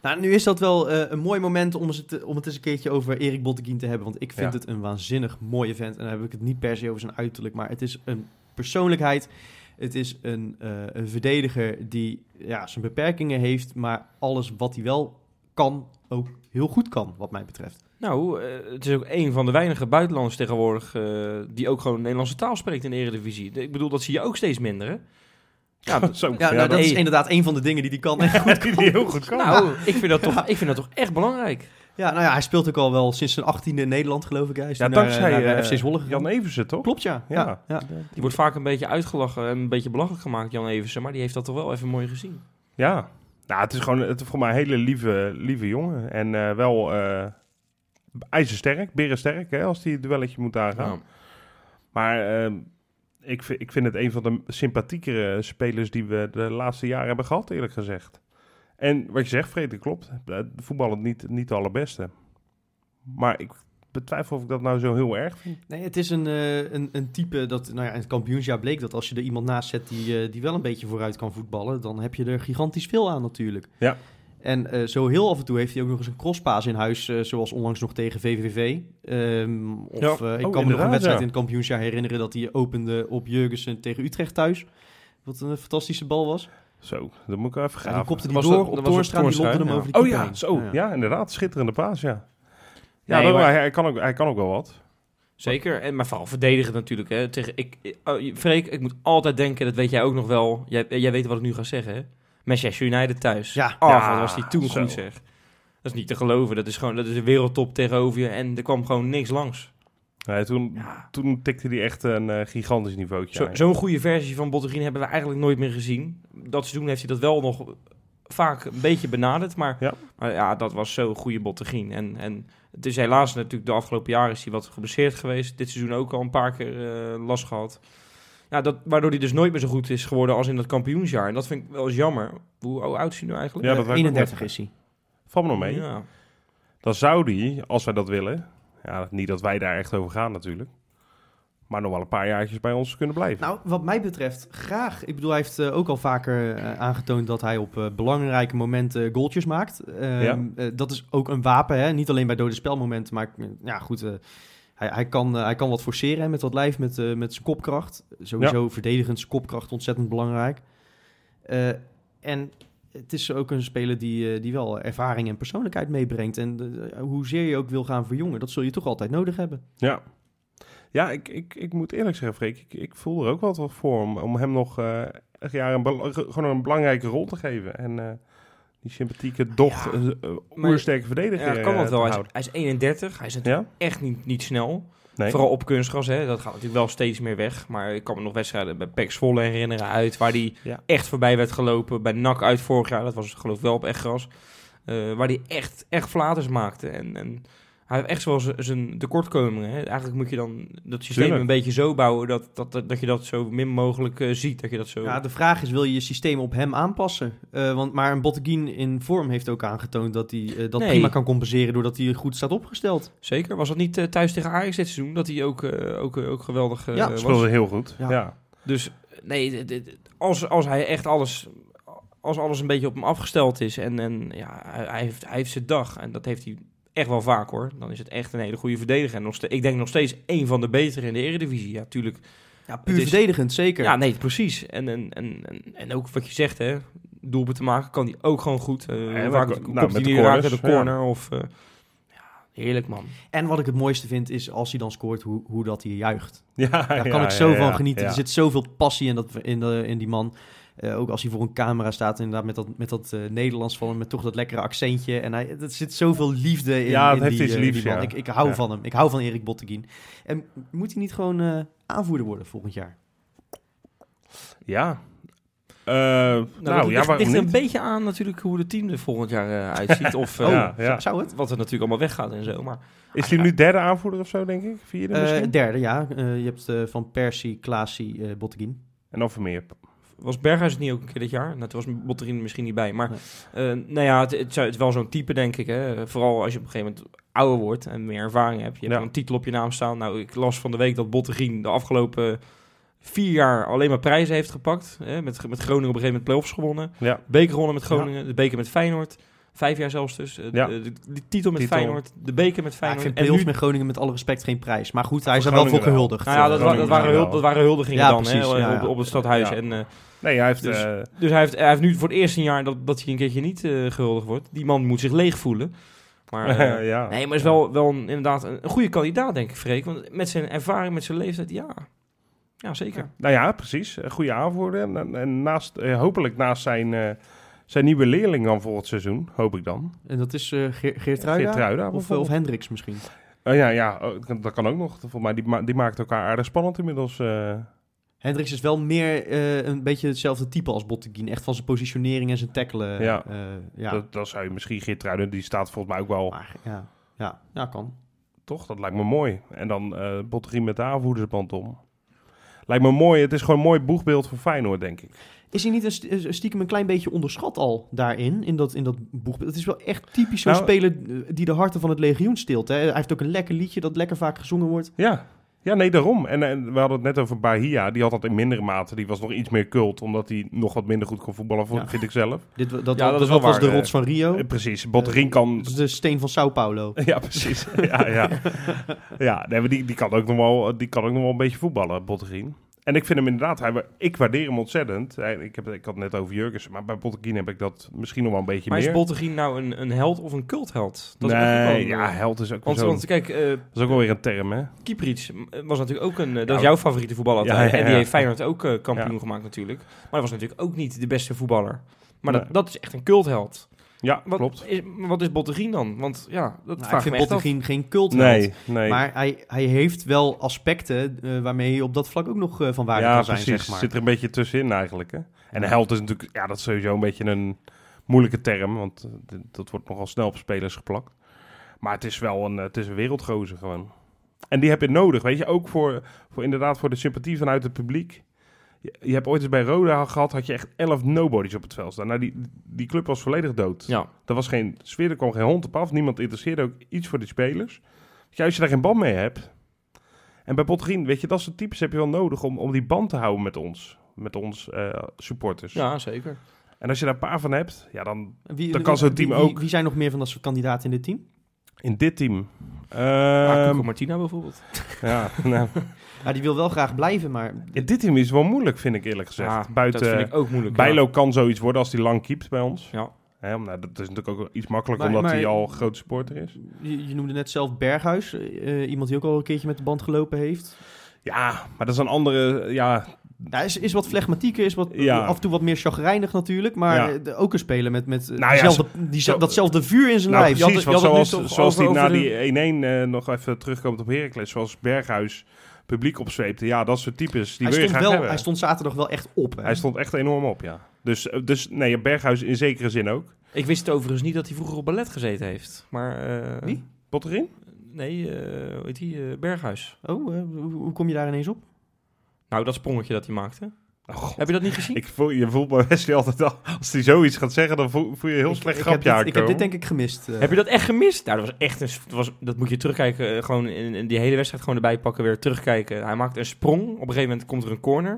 Nou, nu is dat wel eh, een mooi moment om het, om het eens een keertje over Erik Botteguin te hebben. Want ik vind Ja. het een waanzinnig mooie vent. En dan heb ik het niet per se over zijn uiterlijk. Maar het is een persoonlijkheid. Het is een, eh, een verdediger die ja, zijn beperkingen heeft. Maar alles wat hij wel kan, ook heel goed kan, wat mij betreft. Nou, eh, het is ook een van de weinige buitenlanders tegenwoordig eh, die ook gewoon Nederlandse taal spreekt in de Eredivisie. Ik bedoel, dat zie je ook steeds minder, hè? Ja, Zo, Ja, nou, dat is inderdaad een van de dingen die hij kan. En goed die die heel goed kan. nou, ik vind, dat toch, ik vind dat toch echt belangrijk. Ja, nou ja, hij speelt ook al wel sinds zijn achttiende in Nederland, geloof ik. Hij is ja, toen naar, dankzij naar, eh, eh, FC Zwolle gegaan. Jan Eversen, toch? Klopt, ja. Ja. ja. ja. Die wordt vaak een beetje uitgelachen en een beetje belachelijk gemaakt, Jan Eversen. Maar die heeft dat toch wel even mooi gezien. Ja. Nou, het is gewoon het is voor mij een hele lieve, lieve jongen. En eh, wel eh ijzersterk, berensterk, hè, als hij het duelletje moet aangaan. Ja. Maar eh, ik, vind, ik vind het een van de sympathiekere spelers die we de laatste jaren hebben gehad, eerlijk gezegd. En wat je zegt, Frederik, klopt. Eh, Voetballen niet, niet de allerbeste. Maar ik betwijfel of ik dat nou zo heel erg vind. Nee, het is een, eh, een, een type dat, nou ja, in het kampioensjaar bleek dat als je er iemand naast zet die, eh, die wel een beetje vooruit kan voetballen, dan heb je er gigantisch veel aan natuurlijk. Ja. En zo heel af en toe heeft hij ook nog eens een crosspaas in huis, zoals onlangs nog tegen VVV. Ehm, of Ja. ik Oh, kan me nog een wedstrijd ja. in het kampioensjaar herinneren dat hij opende op Jurgensen tegen Utrecht thuis. Wat een fantastische bal was. Zo, dat moet ik even Ja, die kopte die Was door dat- op Toornstra die lopte hem ja. over de Oh ja, heen. zo. Ja, inderdaad. Schitterende paas, ja. Ja, Nee, dat- maar- hij, hij kan ook, hij kan ook wel wat. Zeker, en, maar vooral verdedigen natuurlijk. Hè. Tegen, ik, oh, Freek, ik moet altijd denken, dat weet jij ook nog wel. Jij, jij weet wat ik nu ga zeggen, hè? Manchester United thuis. Ja. Oh, wat was die toen zo. goed zeg. Dat is niet te geloven. Dat is gewoon dat is een wereldtop tegenover je. En er kwam gewoon niks langs. Nee, toen, Ja. toen tikte hij echt een eh, gigantisch niveautje Zo-. Zo'n goede versie van Bottegien hebben we eigenlijk nooit meer gezien. Dat seizoen heeft hij dat wel nog vaak een beetje benaderd. Maar Ja. maar ja, dat was zo'n goede Bottegien. En, en het is helaas natuurlijk de afgelopen jaren is hij wat geblesseerd geweest. Dit seizoen ook al een paar keer eh, last gehad. Ja, dat, waardoor hij dus nooit meer zo goed is geworden als in dat kampioensjaar. En dat vind ik wel eens jammer. Hoe, hoe oud is hij nu eigenlijk? Ja, dat Eh, wou ik ook 31 net is hij. Valt me nog mee. Ja. Dan zou die, als wij dat willen... Ja, niet dat wij daar echt over gaan natuurlijk. Maar nog wel een paar jaartjes bij ons kunnen blijven. Nou, wat mij betreft graag. Ik bedoel, hij heeft eh, ook al vaker eh, aangetoond dat hij op eh, belangrijke momenten goaltjes maakt. Ehm, Ja. dat is ook een wapen, hè? niet alleen bij dode spelmomenten, maar ja, goed. hij, hij, kan, hij kan wat forceren hè, met dat lijf, met, met zijn kopkracht. Sowieso verdedigend, zijn kopkracht ontzettend belangrijk. En het is ook een speler die, eh, die wel ervaring en persoonlijkheid meebrengt. En eh, hoezeer je ook wil gaan verjongen, dat zul je toch altijd nodig hebben. Ja, ja ik, ik, ik moet eerlijk zeggen, Freek, ik, ik voel er ook wel wat voor om, om hem nog eh, echt, ja, een, gewoon een belangrijke rol te geven. En eh, die sympathieke, doch Ja, eh, eh, maar- oersterke verdediger Ja, kan eh, dat wel. Hij is, houden. hij is 31. Hij is natuurlijk Ja? echt niet, niet snel. Nee. Vooral op kunstgras, hè. dat gaat natuurlijk wel steeds meer weg. Maar ik kan me nog wedstrijden bij PEC Zwolle herinneren uit... waar Ja. echt voorbij werd gelopen. Bij NAC uit vorig jaar, dat was geloof ik wel op echt gras. eh, waar hij echt, echt flaters maakte. En, en hij heeft echt wel zijn tekortkomingen. Hè. Eigenlijk moet je dan dat systeem Tuurlijk. een beetje zo bouwen... Dat, dat, dat, dat je dat zo min mogelijk eh, ziet. Dat je dat zo... Ja, de vraag is, wil je je systeem op hem aanpassen? Eh, want, maar een Botteguin in vorm heeft ook aangetoond dat hij eh, dat Nee. prima kan compenseren doordat hij goed staat opgesteld. Zeker. Was dat niet eh, thuis tegen Ajax dit seizoen? Dat hij ook, ook, ook geweldig eh, Ja, was? Speelde heel goed. Ja. Ja. Dus nee, dit- als, als hij echt alles, als alles een beetje op hem afgesteld is en, en ja, hij heeft, hij heeft zijn dag en dat heeft hij echt wel vaak hoor, dan is het echt een hele goede verdediger. En nog ste- ik denk nog steeds een van de betere in de Eredivisie. Ja, tuurlijk. Ja, puur Het is- verdedigend, zeker. Ja, nee, precies. En, en, en, en, en ook wat je zegt, hè, doelpunt te maken kan hij ook gewoon goed. Eh Ja, vaak nou, komt met hij de de ja. corner of... eh, ja, heerlijk man. En wat ik het mooiste vind is als hij dan scoort, hoe, hoe dat hij juicht. Ja, Daar ja, kan ik zo ja, van genieten. ja. Er zit zoveel passie in, dat, in, de, in die man. Eh, ook als hij voor een camera staat, inderdaad met dat, met dat eh, Nederlands van hem, met toch dat lekkere accentje. En hij, er zit zoveel liefde in, Ja, het in heeft die, iets eh, liefs, die man. ja. Ik, ik hou Ja. van hem. Ik hou van Erik Botteguin. En moet hij niet gewoon eh, aanvoerder worden volgend jaar? Ja. Eh, Nou, nou, dat ja, ligt, ligt een niet? beetje aan natuurlijk hoe het team er volgend jaar eh, uitziet. of ja, ja. Zou het? wat er natuurlijk allemaal weggaat en zo. Maar Is hij nu derde aanvoerder of zo, denk ik? Vierde Eh, misschien? derde, ja. Eh, je hebt eh, van Persie, Klaasie, eh Botteguin. en dan Vermeer. Was Berghuis het niet ook een keer dit jaar? Nou, toen was Botterin misschien niet bij. Maar eh, nou ja, het, het, zou- het is wel zo'n type, denk ik. Hè? Vooral als je op een gegeven moment ouder wordt en meer ervaring hebt. Je hebt Ja. een titel op je naam staan. Nou, ik las van de week dat Botterin de afgelopen vier jaar alleen maar prijzen heeft gepakt. Hè, met, met Groningen op een gegeven moment play-offs gewonnen. Ja, Beker gewonnen met Groningen, de beker met Feyenoord. Vijf jaar zelfs dus. Eh, Ja. De, de, de titel met Titel. Feyenoord, de beker met Ja, ik Feyenoord. vind en nu, met Groningen met alle respect geen prijs. Maar goed, hij is er wel voor gehuldigd. nou ja, dat, Eh, wa- dat, waren, dat waren huldigingen Ja, dan precies, hè, ja, op, ja. op het stadhuis. Ja. En, eh, nee, hij heeft... Dus- eh, dus hij heeft, hij heeft nu voor het eerste jaar dat, dat hij een keertje niet eh gehuldigd wordt. Die man moet zich leeg voelen. Maar, eh, ja. Nee, maar is wel, wel een, inderdaad een, een goede kandidaat, denk ik, Freek. Want met zijn ervaring, met zijn leeftijd, ja. Ja, zeker. Nou ja, precies. Een goede aanvoerder. En, en- naast, eh, hopelijk naast zijn, eh, zijn nieuwe leerling dan voor het seizoen, hoop ik dan. En dat is eh Geert Geertruida? Geertruida, Of, of Hendricks misschien. Oh ja, ja oh, dat kan- ook nog. Volgens mij, die, ma- die maakt elkaar aardig spannend inmiddels. eh. Hendricks is wel meer eh, een beetje hetzelfde type als Botteguin. Echt van zijn positionering en zijn tackelen. Ja. eh, ja. Dat, dat zou je misschien Geertruiden, die staat volgens mij ook wel, Maar, ja. Ja. ja, kan. toch? Dat lijkt me mooi. En dan eh Botteguin met de aanvoerdersband om. Lijkt me mooi. Het is gewoon een mooi boegbeeld voor Feyenoord, denk ik. Is hij niet een eh, stiekem een klein beetje onderschat al daarin, in dat, in dat boek? Het is wel echt typisch zo'n Nou- speler eh, die de harten van het legioen steelt. Hè? Hij heeft ook een lekker liedje dat lekker vaak gezongen wordt. Ja. Ja, nee, daarom. En, en we hadden het net over Bahia. Die had dat in mindere mate. Die was nog iets meer cult, omdat hij nog wat minder goed kon voetballen, Ja. vind ik zelf. Dit, dat, dat was de eh. rots van Rio. Eh, precies. Botteguin kan... Dat is de steen van Sao Paulo. Ja, precies. ja, ja. ja nee, maar die, die, kan ook nog wel, die kan ook nog wel een beetje voetballen, Botteguin. En ik vind hem inderdaad, hij, ik waardeer hem ontzettend. Ik, heb, ik had het net over Jurgensen, maar bij Botteguin heb ik dat misschien nog wel een beetje Maar meer. is Bottegien nou een, een held of een cultheld? Dat nee, ja, eh, held is ook Want, zo. want kijk, eh dat is ook wel weer een term, hè? Kieprits was natuurlijk ook een... eh, dat is jouw favoriete voetballer Ja, En die heeft Feyenoord ook eh, kampioen gemaakt natuurlijk. Maar hij was natuurlijk ook niet de beste voetballer. Maar dat, dat is echt een cultheld. Ja, Wat klopt. Is, maar wat is Bottegien dan? Want ja, dat Nou, ik vraag ik vind geen cult Nee, nee. Maar hij, hij heeft wel aspecten eh, waarmee hij op dat vlak ook nog eh, van waarde ja, kan zijn, precies. zeg maar. Zit er een beetje tussenin eigenlijk, hè? En Ja. de held is natuurlijk, ja, dat is sowieso een beetje een moeilijke term, want eh, dat wordt nogal snel op spelers geplakt. Maar het is wel een, het is een wereldgozer gewoon. En die heb je nodig, weet je, ook voor, voor inderdaad voor de sympathie vanuit het publiek. Je, hebt ooit eens bij Roda gehad, had je echt elf nobodies op het veld staan. Nou, die, die club was volledig dood. Ja, Er was geen sfeer, er kwam geen hond op af. Niemand interesseerde ook iets voor die spelers. Ja, als je daar geen band mee hebt. En bij Botterien, weet je, dat soort types heb je wel nodig om, om die band te houden met ons. Met ons eh, supporters. ja zeker. En als je daar een paar van hebt, ja, dan Wie, Dan kan zo'n team wie- ook. Wie, wie zijn nog meer van dat soort kandidaten in dit team? In dit team. Ehm, Cuco Martina bijvoorbeeld. ja, nou, Ja, die wil wel graag blijven, maar... in dit team is wel moeilijk, vind ik eerlijk gezegd. Ja, Buiten dat vind ik ook moeilijk. Bijlo kan zoiets worden als hij lang keept bij ons. Ja. Hè, nou, dat is natuurlijk ook iets makkelijker Maar- omdat maar- hij al groot supporter is. Je, je noemde net zelf Berghuis, eh, iemand die ook al een keertje met de band gelopen heeft. Ja, maar dat is een andere... Ja, Ja, is, is wat flegmatieker, is wat, Ja. af en toe wat meer chagrijnig natuurlijk, maar Ja. eh, de- ook een speler met, met eh, Nou ja, diezelfde, die, zo- datzelfde vuur in zijn Nou, lijf. precies, want had het zoals, zoals die over- na die 1-1 eh, nog even terugkomt op Heracles, zoals Berghuis publiek opzweepte. Ja, dat soort types, die hij, wil je stond graag wel, hij stond zaterdag wel echt op. Hè? Hij stond echt enorm op, ja. Dus, eh, dus nee, Berghuis in zekere zin ook. Ik wist overigens niet dat hij vroeger op ballet gezeten heeft. Maar, eh, Wie? Potterin? Nee, eh hoe heet eh, Berghuis. Oh, hoe, hoe kom je daar ineens op? Nou, dat sprongetje dat hij maakte. Oh. Heb je dat niet gezien? Ik voel, je voelt bij Wesley altijd al, als hij zoiets gaat zeggen, dan voel, voel je een heel Ik- slecht ik, heb grapje dit, ik heb dit denk ik gemist. eh. Heb je dat echt gemist? Nou, dat was echt een... Dat, was, dat moet je terugkijken. eh, gewoon in, in die hele wedstrijd gewoon erbij pakken. Weer terugkijken. Hij maakt een sprong. Op een gegeven moment komt er een corner.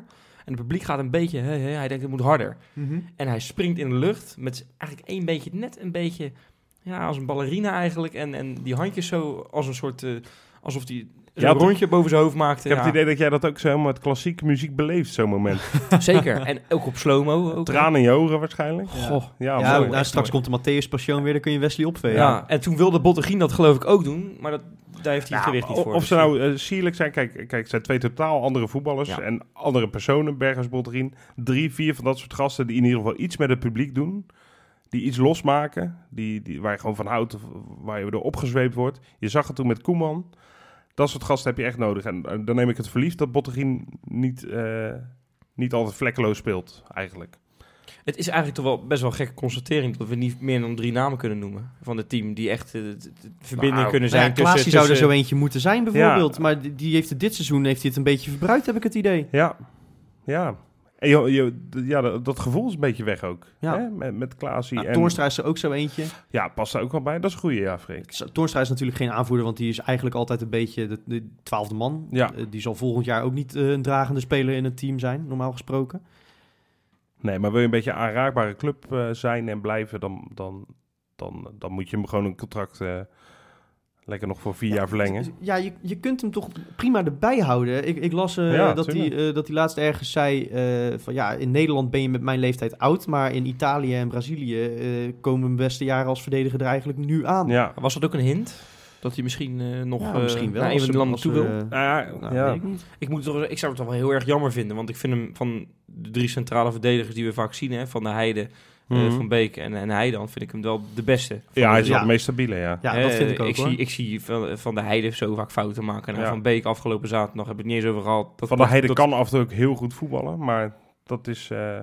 En het publiek gaat een beetje... Hij denkt, het moet harder. Mhm. En hij springt in de lucht. Met eigenlijk één beetje... Net een beetje... Ja, als een ballerina eigenlijk. En, en die handjes zo als een soort... eh, alsof hij Ja, een rondje boven zijn hoofd maakte. Ik heb het idee dat jij dat ook zo helemaal met klassieke muziek beleeft, zo'n moment. Zeker. En ook op slow-mo. Ook, Tranen in je ogen waarschijnlijk. Goh. Ja, Ja, nou, straks komt de Matthäus Passion weer, dan kun je Wesley opvegen. Ja. en toen wilde Bottegien dat geloof ik ook doen. Maar dat, daar heeft hij het Nou, gewicht niet voor. Of Dus, ze nou eh, sierlijk zijn, kijk, kijk, het zijn twee totaal andere voetballers Ja. en andere personen, Bergers, Botterien. Drie, vier van dat soort gasten die in ieder geval iets met het publiek doen. Die iets losmaken, die, die, waar je gewoon van houdt, waar je door opgezweept wordt. Je zag het toen met Koeman. Dat soort gasten heb je echt nodig. En eh, dan neem ik het verliefd dat Botterien niet, eh, niet altijd vlekkeloos speelt, eigenlijk. Het is eigenlijk toch wel best wel een gekke constatering dat we niet meer dan drie namen kunnen noemen van het team die echt eh, de, de- de verbinding Nou, kunnen Nou zijn ja, tussen, zou er zo eentje moeten zijn bijvoorbeeld. Maar die- die heeft het dit seizoen heeft hij het een beetje verbruikt, heb ik het idee. Ja, ja. En je, ja, dat, dat gevoel is een beetje weg ook. Ja. Hè? Met, met Klaasie. Nou, en, Toornstra is er ook zo eentje. Ja, past daar ook wel bij. Dat is een goede, ja, Freek. Toornstra is natuurlijk geen aanvoerder, want die is eigenlijk altijd een beetje de, de twaalfde man. Ja. Eh, die zal volgend jaar ook niet eh, een dragende speler in het team zijn, normaal gesproken. Nee, maar wil je een beetje een aanraakbare club eh, zijn en blijven, dan, dan, dan, dan moet je hem gewoon een contract lekker nog voor vier jaar verlengen. Ja, je, je kunt hem toch prima erbij houden. Ik, ik las eh, Ja, dat, hij, eh, dat hij laatst ergens zei eh, van ja, in Nederland ben je met mijn leeftijd oud, maar in Italië en Brazilië eh, komen mijn beste jaren als verdediger er eigenlijk nu aan. Ja, Was dat ook een hint? Dat hij misschien eh, nog Ja, misschien wel. naar een van de landen toe wil? nou ja, nou, ik niet. Ik, moet toch, ik zou het toch wel heel erg jammer vinden. Want ik vind hem van de drie centrale verdedigers die we vaak zien, hè, van de Heide, eh, Mhm. Van Beek en, en Heidan, vind ik hem wel de beste. Ja, hij de is wel het meest stabiele, ja. Ja, Eh, dat vind ik ook ik hoor. Zie, ik zie van, van de Heide zo vaak fouten maken. En Ja. Van Beek afgelopen zaterdag heb ik het niet eens over gehad. Dat, Van der Heide dat- kan af en toe ook heel goed voetballen, maar dat is, eh,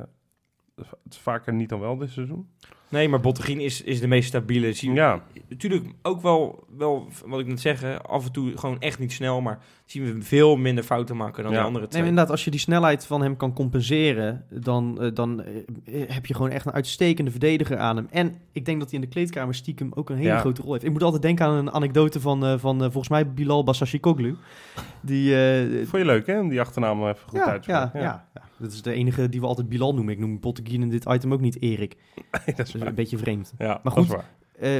het is vaker niet dan wel dit seizoen. Nee, maar Bottegien is, is de meest stabiele. Zie, Ja, Natuurlijk ook wel, wel, wat ik net zeg, af en toe gewoon echt niet snel. Maar zien we veel minder fouten maken dan Ja. de andere Nee, twee. maar inderdaad, als je die snelheid van hem kan compenseren, dan, eh, dan eh, heb je gewoon echt een uitstekende verdediger aan hem. En ik denk dat hij in de kleedkamer stiekem ook een hele Ja. grote rol heeft. Ik moet altijd denken aan een anekdote van, eh, van eh, volgens mij Bilal Bassashikoglu. Die, eh, vond je leuk hè, die achternaam even goed ja, uit te ja, ja, ja. Dat is de enige die we altijd Bilal noemen. Ik noem Botteguin in dit item ook niet Erik. dat is Dat is waar. een beetje vreemd. Ja, Maar goed. Eh,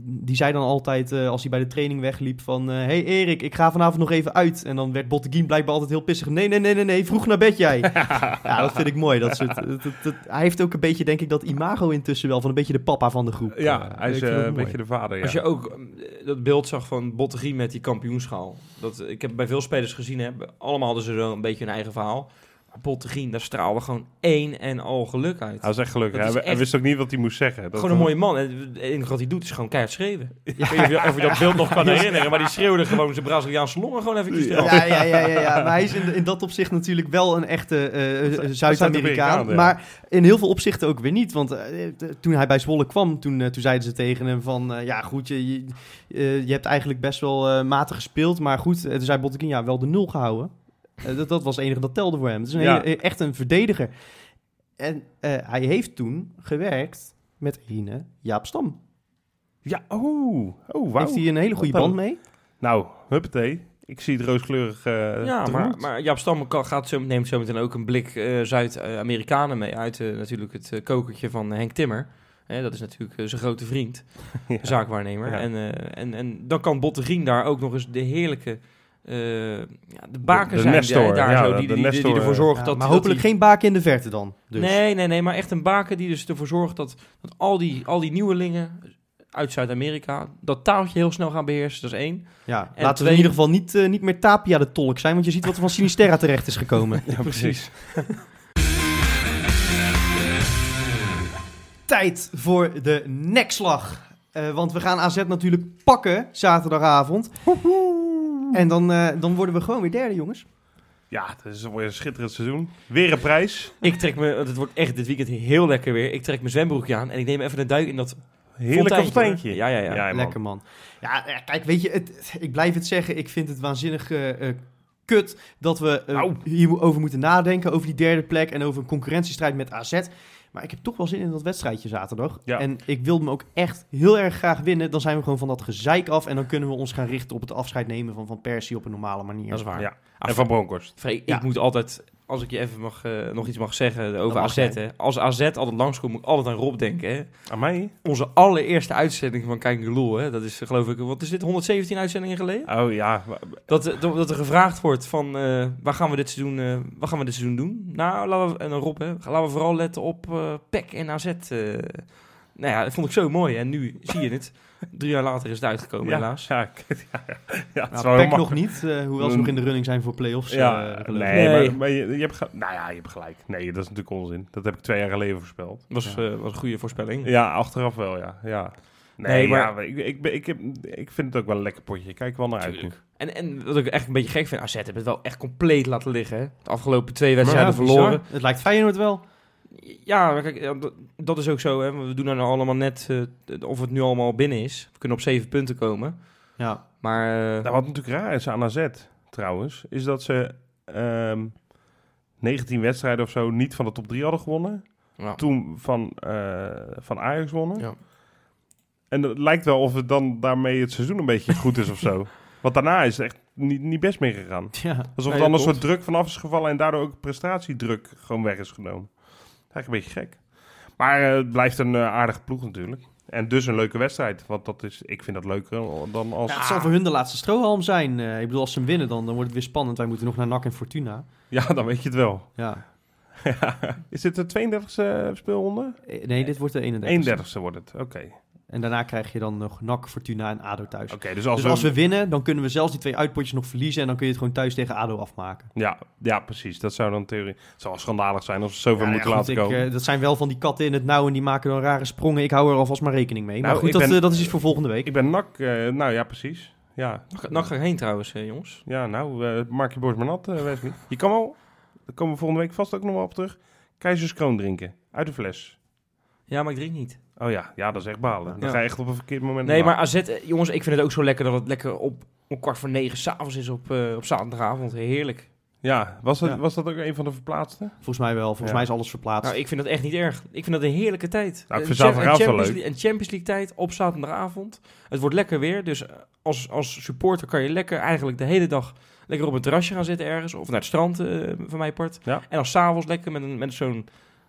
die zei dan altijd, eh, als hij bij de training wegliep, van... eh, hey Erik, ik ga vanavond nog even uit. En dan werd Botteguin blijkbaar altijd heel pissig. Nee, nee, nee, nee, nee, vroeg naar bed jij. ja, dat vind ik mooi. Dat soort, dat- dat- dat- hij heeft ook een beetje, denk ik, dat imago intussen wel... van een beetje de papa van de groep. Ja, hij is een mooi. beetje de vader, ja. Als je ook dat beeld zag van Bottegien met die kampioenschaal. Dat, ik heb bij veel spelers gezien, hè, allemaal hadden ze zo een beetje hun eigen verhaal. Bottegien, daar straalde gewoon één en al geluk uit. Hij was echt gelukkig. Hij, wist ook niet wat hij moest zeggen. Dat gewoon een mooie man. En het enige wat hij doet is gewoon keihard schreeuwen. Ik weet niet of je, dat beeld nog kan herinneren, maar die schreeuwde gewoon zijn Braziliaanse longen gewoon eventjes eraf. Ja, ja, ja, ja, ja. Maar hij is in, in dat opzicht natuurlijk wel een echte eh, eh, Zuid-Amerikaan. Ja. Maar in heel veel opzichten ook weer niet. Want eh, toen hij bij Zwolle kwam, toen, toen zeiden ze tegen hem van... ja, goed, je, je, je hebt eigenlijk best wel matig gespeeld. Maar goed, toen zei Bottekin, ja, wel de nul gehouden. Eh, dat, dat was het enige dat telde voor hem. Het is een Ja. hele- echt een verdediger. En eh, hij heeft toen gewerkt met ene Jaap Stam. Ja, oh, oh wauw. Heeft hij een hele goede Wat band dan? mee? Nou, huppatee. Ik zie het rooskleurig eh Ja, maar, maar Jaap Stam kan- gaat zo, neemt zo meteen ook een blik eh, Zuid-Amerikanen mee uit natuurlijk het kokertje van Henk Timmer. Hè, dat is natuurlijk zijn grote vriend, Ja. zaakwaarnemer. Ja. En, eh, en, en dan kan Bottegien daar ook nog eens de heerlijke... eh, ja, de baken de zijn die- daar ja, zo, die, de die, die, ervoor eh, zorgt Ja, dat... maar dat hopelijk die- geen baken in de verte dan. Dus. Nee, nee, nee, maar echt een baken die dus ervoor zorgt dat, dat al, die, al die nieuwelingen uit Zuid-Amerika dat taaltje heel snel gaan beheersen. Dat is één. Ja, En laten we in ieder geval niet, eh, niet meer Tapia de tolk zijn, want je ziet wat er van Sinisterra terecht is gekomen. Ja, precies. Tijd voor de nekslag. Eh, want we gaan AZ natuurlijk pakken zaterdagavond. En dan, eh, dan worden we gewoon weer derde, jongens. Ja, het is weer een schitterend seizoen. Weer een prijs. Ik trek me, het wordt echt dit weekend heel lekker weer. Ik trek mijn zwembroekje aan en ik neem even een duik in dat Heerlijk fonteintje. Ja, ja, ja. man. Lekker man. Ja, eh, kijk, weet je, het, ik blijf het zeggen. Ik vind het waanzinnig eh, eh, kut dat we Au. hierover moeten nadenken. Over die derde plek en over een concurrentiestrijd met AZ. Maar ik heb toch wel zin in dat wedstrijdje zaterdag. Ja. En ik wil hem ook echt heel erg graag winnen. Dan zijn we gewoon van dat gezeik af. En dan kunnen we ons gaan richten op het afscheid nemen van Van Persie op een normale manier. Dat is waar. Ja. En van Bronkhorst. Ik moet altijd, als ik je even mag, eh, nog iets mag zeggen over mag AZ. Hè. Als AZ altijd langskomt, moet ik altijd aan Rob denken. Hè. Aan mij? Onze allereerste uitzending van Kijk Lul, hè. dat is geloof ik, wat is dit, 117 uitzendingen geleden? Oh ja. Dat, eh, dat, dat er gevraagd wordt van, eh, waar, gaan we dit seizoen, eh, wat gaan we dit seizoen doen? Nou, laten we, en dan Rob, hè, laten we vooral letten op eh PEC en AZ. eh. nou ja, dat vond ik zo mooi. En nu zie je het. Drie jaar later is het uitgekomen, Ja, helaas. Ja, ja, ja, ja, het Nou, nog niet, eh, hoewel ze nog in de running zijn voor play-offs. Ja, eh, nee, Nee. maar, maar je, je hebt nou ja, je hebt gelijk. Nee, dat is natuurlijk onzin. Dat heb ik twee jaar geleden voorspeld. was, Ja. eh, was een goede voorspelling. Ja, achteraf wel, ja. ja. Nee, Nee, maar- ja, maar ik, ik, ik, heb, ik vind het ook wel een lekker potje. Ik kijk wel naar uit. En, en wat ik echt een beetje gek vind, AZ hebben het wel echt compleet laten liggen. Hè? De afgelopen twee wedstrijden Ja, verloren. bizar. Het lijkt Feyenoord wel. Ja, maar kijk, dat, is ook zo. Hè? We doen nou allemaal net eh, of het nu allemaal binnen is. We kunnen op zeven punten komen. Ja. Maar eh, Nou, wat natuurlijk raar is aan AZ, trouwens, is dat ze ehm, 19 wedstrijden of zo niet van de top 3 hadden gewonnen. Ja. Toen van, eh, van Ajax wonnen. Ja. En het lijkt wel of het dan daarmee het seizoen een beetje goed is of zo. Want daarna is het echt niet, niet best meer gegaan. Ja. Alsof er dan een soort druk vanaf is gevallen en daardoor ook prestatiedruk gewoon weg is genomen. Eigenlijk een beetje gek. Maar eh, het blijft een eh, aardige ploeg natuurlijk. En dus een leuke wedstrijd. Want dat is, ik vind dat leuker dan als... Ja, het zal voor hun de laatste strohalm zijn. Eh, ik bedoel, als ze hem winnen, dan, dan wordt het weer spannend. Wij moeten nog naar NAC en Fortuna. Ja, dan weet je het wel. Ja. Is dit de 32e speelronde? Nee, dit wordt de 31. 31e wordt het, oké. En daarna krijg je dan nog NAC, Fortuna en ADO thuis. Oké, dus als, dus we... als we winnen, dan kunnen we zelfs die twee uitpotjes nog verliezen. En dan kun je het gewoon thuis tegen ADO afmaken. Ja, ja, precies. Dat zou dan theorie... Het zou wel schandalig zijn als we zoveel Ja, moeten ja, goed, laten ik, komen. eh, dat zijn wel van die katten in het nauw en die maken dan rare sprongen. Ik hou er alvast maar rekening mee. Nou, maar goed, dat, ben- eh, dat is iets voor volgende week. Ik ben nak... eh, nou ja, precies. Ja, Nog ga ik heen trouwens, eh, jongens. ja nou, eh, maak je borst maar nat, Wesley. Je kan wel... Daar komen we volgende week vast ook nog wel op terug. Keizerskroon drinken. Uit de fles. Ja, maar ik drink niet. Oh ja, ja, dat is echt balen. Dan Ja. ga je echt op een verkeerd moment... Nee, maar. AZ, eh, jongens, ik vind het ook zo lekker dat het lekker op, op kwart voor negen s'avonds is op, eh, op zaterdagavond. Heerlijk. Ja, was dat, Ja. was dat ook een van de verplaatste? Volgens mij wel. Volgens Ja. mij is alles verplaatst. Nou, ik vind dat echt niet erg. Ik vind dat een heerlijke tijd. Nou, ik Een vind een zaterdagavond wel Champions leuk. League- Een Champions League tijd op zaterdagavond. Het wordt lekker weer, dus eh, als, als supporter kan je lekker eigenlijk de hele dag lekker op een terrasje gaan zitten ergens. Of naar het strand, eh, van mijn part. Ja. En dan s'avonds lekker met, een, met zo'n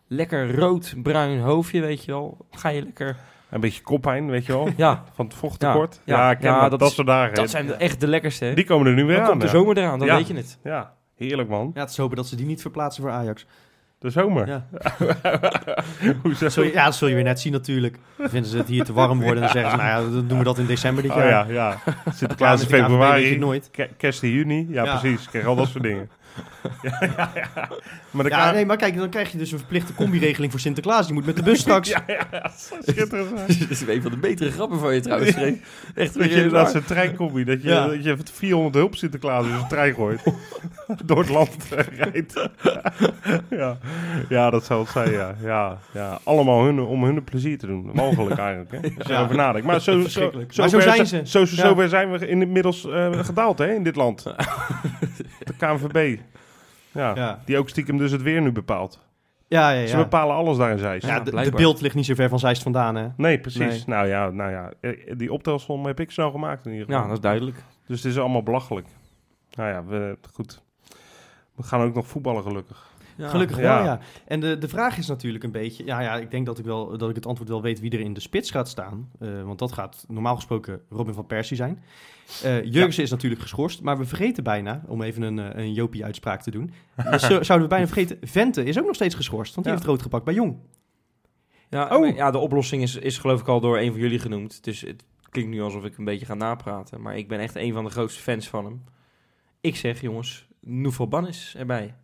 lekker rood-bruin hoofdje, weet je wel. Ga je lekker... Een beetje koppijn, weet je wel. Ja, Van het vochttekort. Ja, Ja, ja, ik ken ja, dat. dat soort dagen. dat zijn echt de lekkerste. hè? Die komen er nu weer dan aan. komt de zomer eraan, dan Ja. weet je het. Ja, heerlijk man. Ja, het is hopen dat ze die niet verplaatsen voor Ajax. De zomer. Ja. Hoezo? Zul je- ja, dat zul je weer net zien natuurlijk. Dan vinden ze het hier te warm worden. Dan zeggen ze, nou ja, dan doen we dat in december dit Oh jaar. ja, ja. Sinterklaas in februari. Kerst in juni. Ja, Ja. precies. Krijg al dat soort dingen. ja, ja, ja. Maar Ja, K- nee, maar kijk, dan krijg je dus een verplichte combi-regeling voor Sinterklaas. Die moet met de bus straks. Ja, ja, ja. Schitterend. Dit is een van de betere grappen van je trouwens. Freek. Echt Dat je weer inderdaad zo'n treinkombi, dat je, Ja. dat je 400 hulp Sinterklaas in een trein gooit. Door het land rijdt. ja. ja, dat zou het zijn, ja. ja, ja. Allemaal hun, om hun plezier te doen. Mogelijk eigenlijk, hè. Als je Ja. erover nadenkt. Maar zo, zo, Verschrikkelijk. zo, Maar zo ver zijn zi- ze. Zo, zo, zover zijn we inmiddels eh, gedaald, hè, in dit land. De KNVB. Ja, Ja. die ook stiekem dus het weer nu bepaalt. Ja, ja, Ze ja. bepalen alles daar in Zeist. Ja, Ja, de, beeld ligt niet zo ver van Zeist vandaan, hè. Nee, precies. Nee. Nou ja, nou ja, eh, die optelsom heb ik snel gemaakt in ieder geval. Ja, dat is duidelijk. Dus het is allemaal belachelijk. Nou ja, we, goed. We gaan ook nog voetballen gelukkig. Ja. Gelukkig Ja. wel, ja. En de, de vraag is natuurlijk een beetje... Ja, ja, ik denk dat ik, wel, dat ik het antwoord wel weet wie er in de spits gaat staan. Eh, want dat gaat normaal gesproken Robin van Persie zijn. Eh Jurgensen is natuurlijk geschorst. Maar we vergeten bijna, om even een, eh, een Jopie-uitspraak te doen... dus zo- zouden we bijna vergeten, Vente is ook nog steeds geschorst. Want die Ja. heeft rood gepakt bij Jong. Ja, Oh. maar ja, de oplossing is, is geloof ik al door een van jullie genoemd. Dus het klinkt nu alsof ik een beetje ga napraten. Maar ik ben echt een van de grootste fans van hem. Ik zeg, jongens, Nouveau Ban is erbij.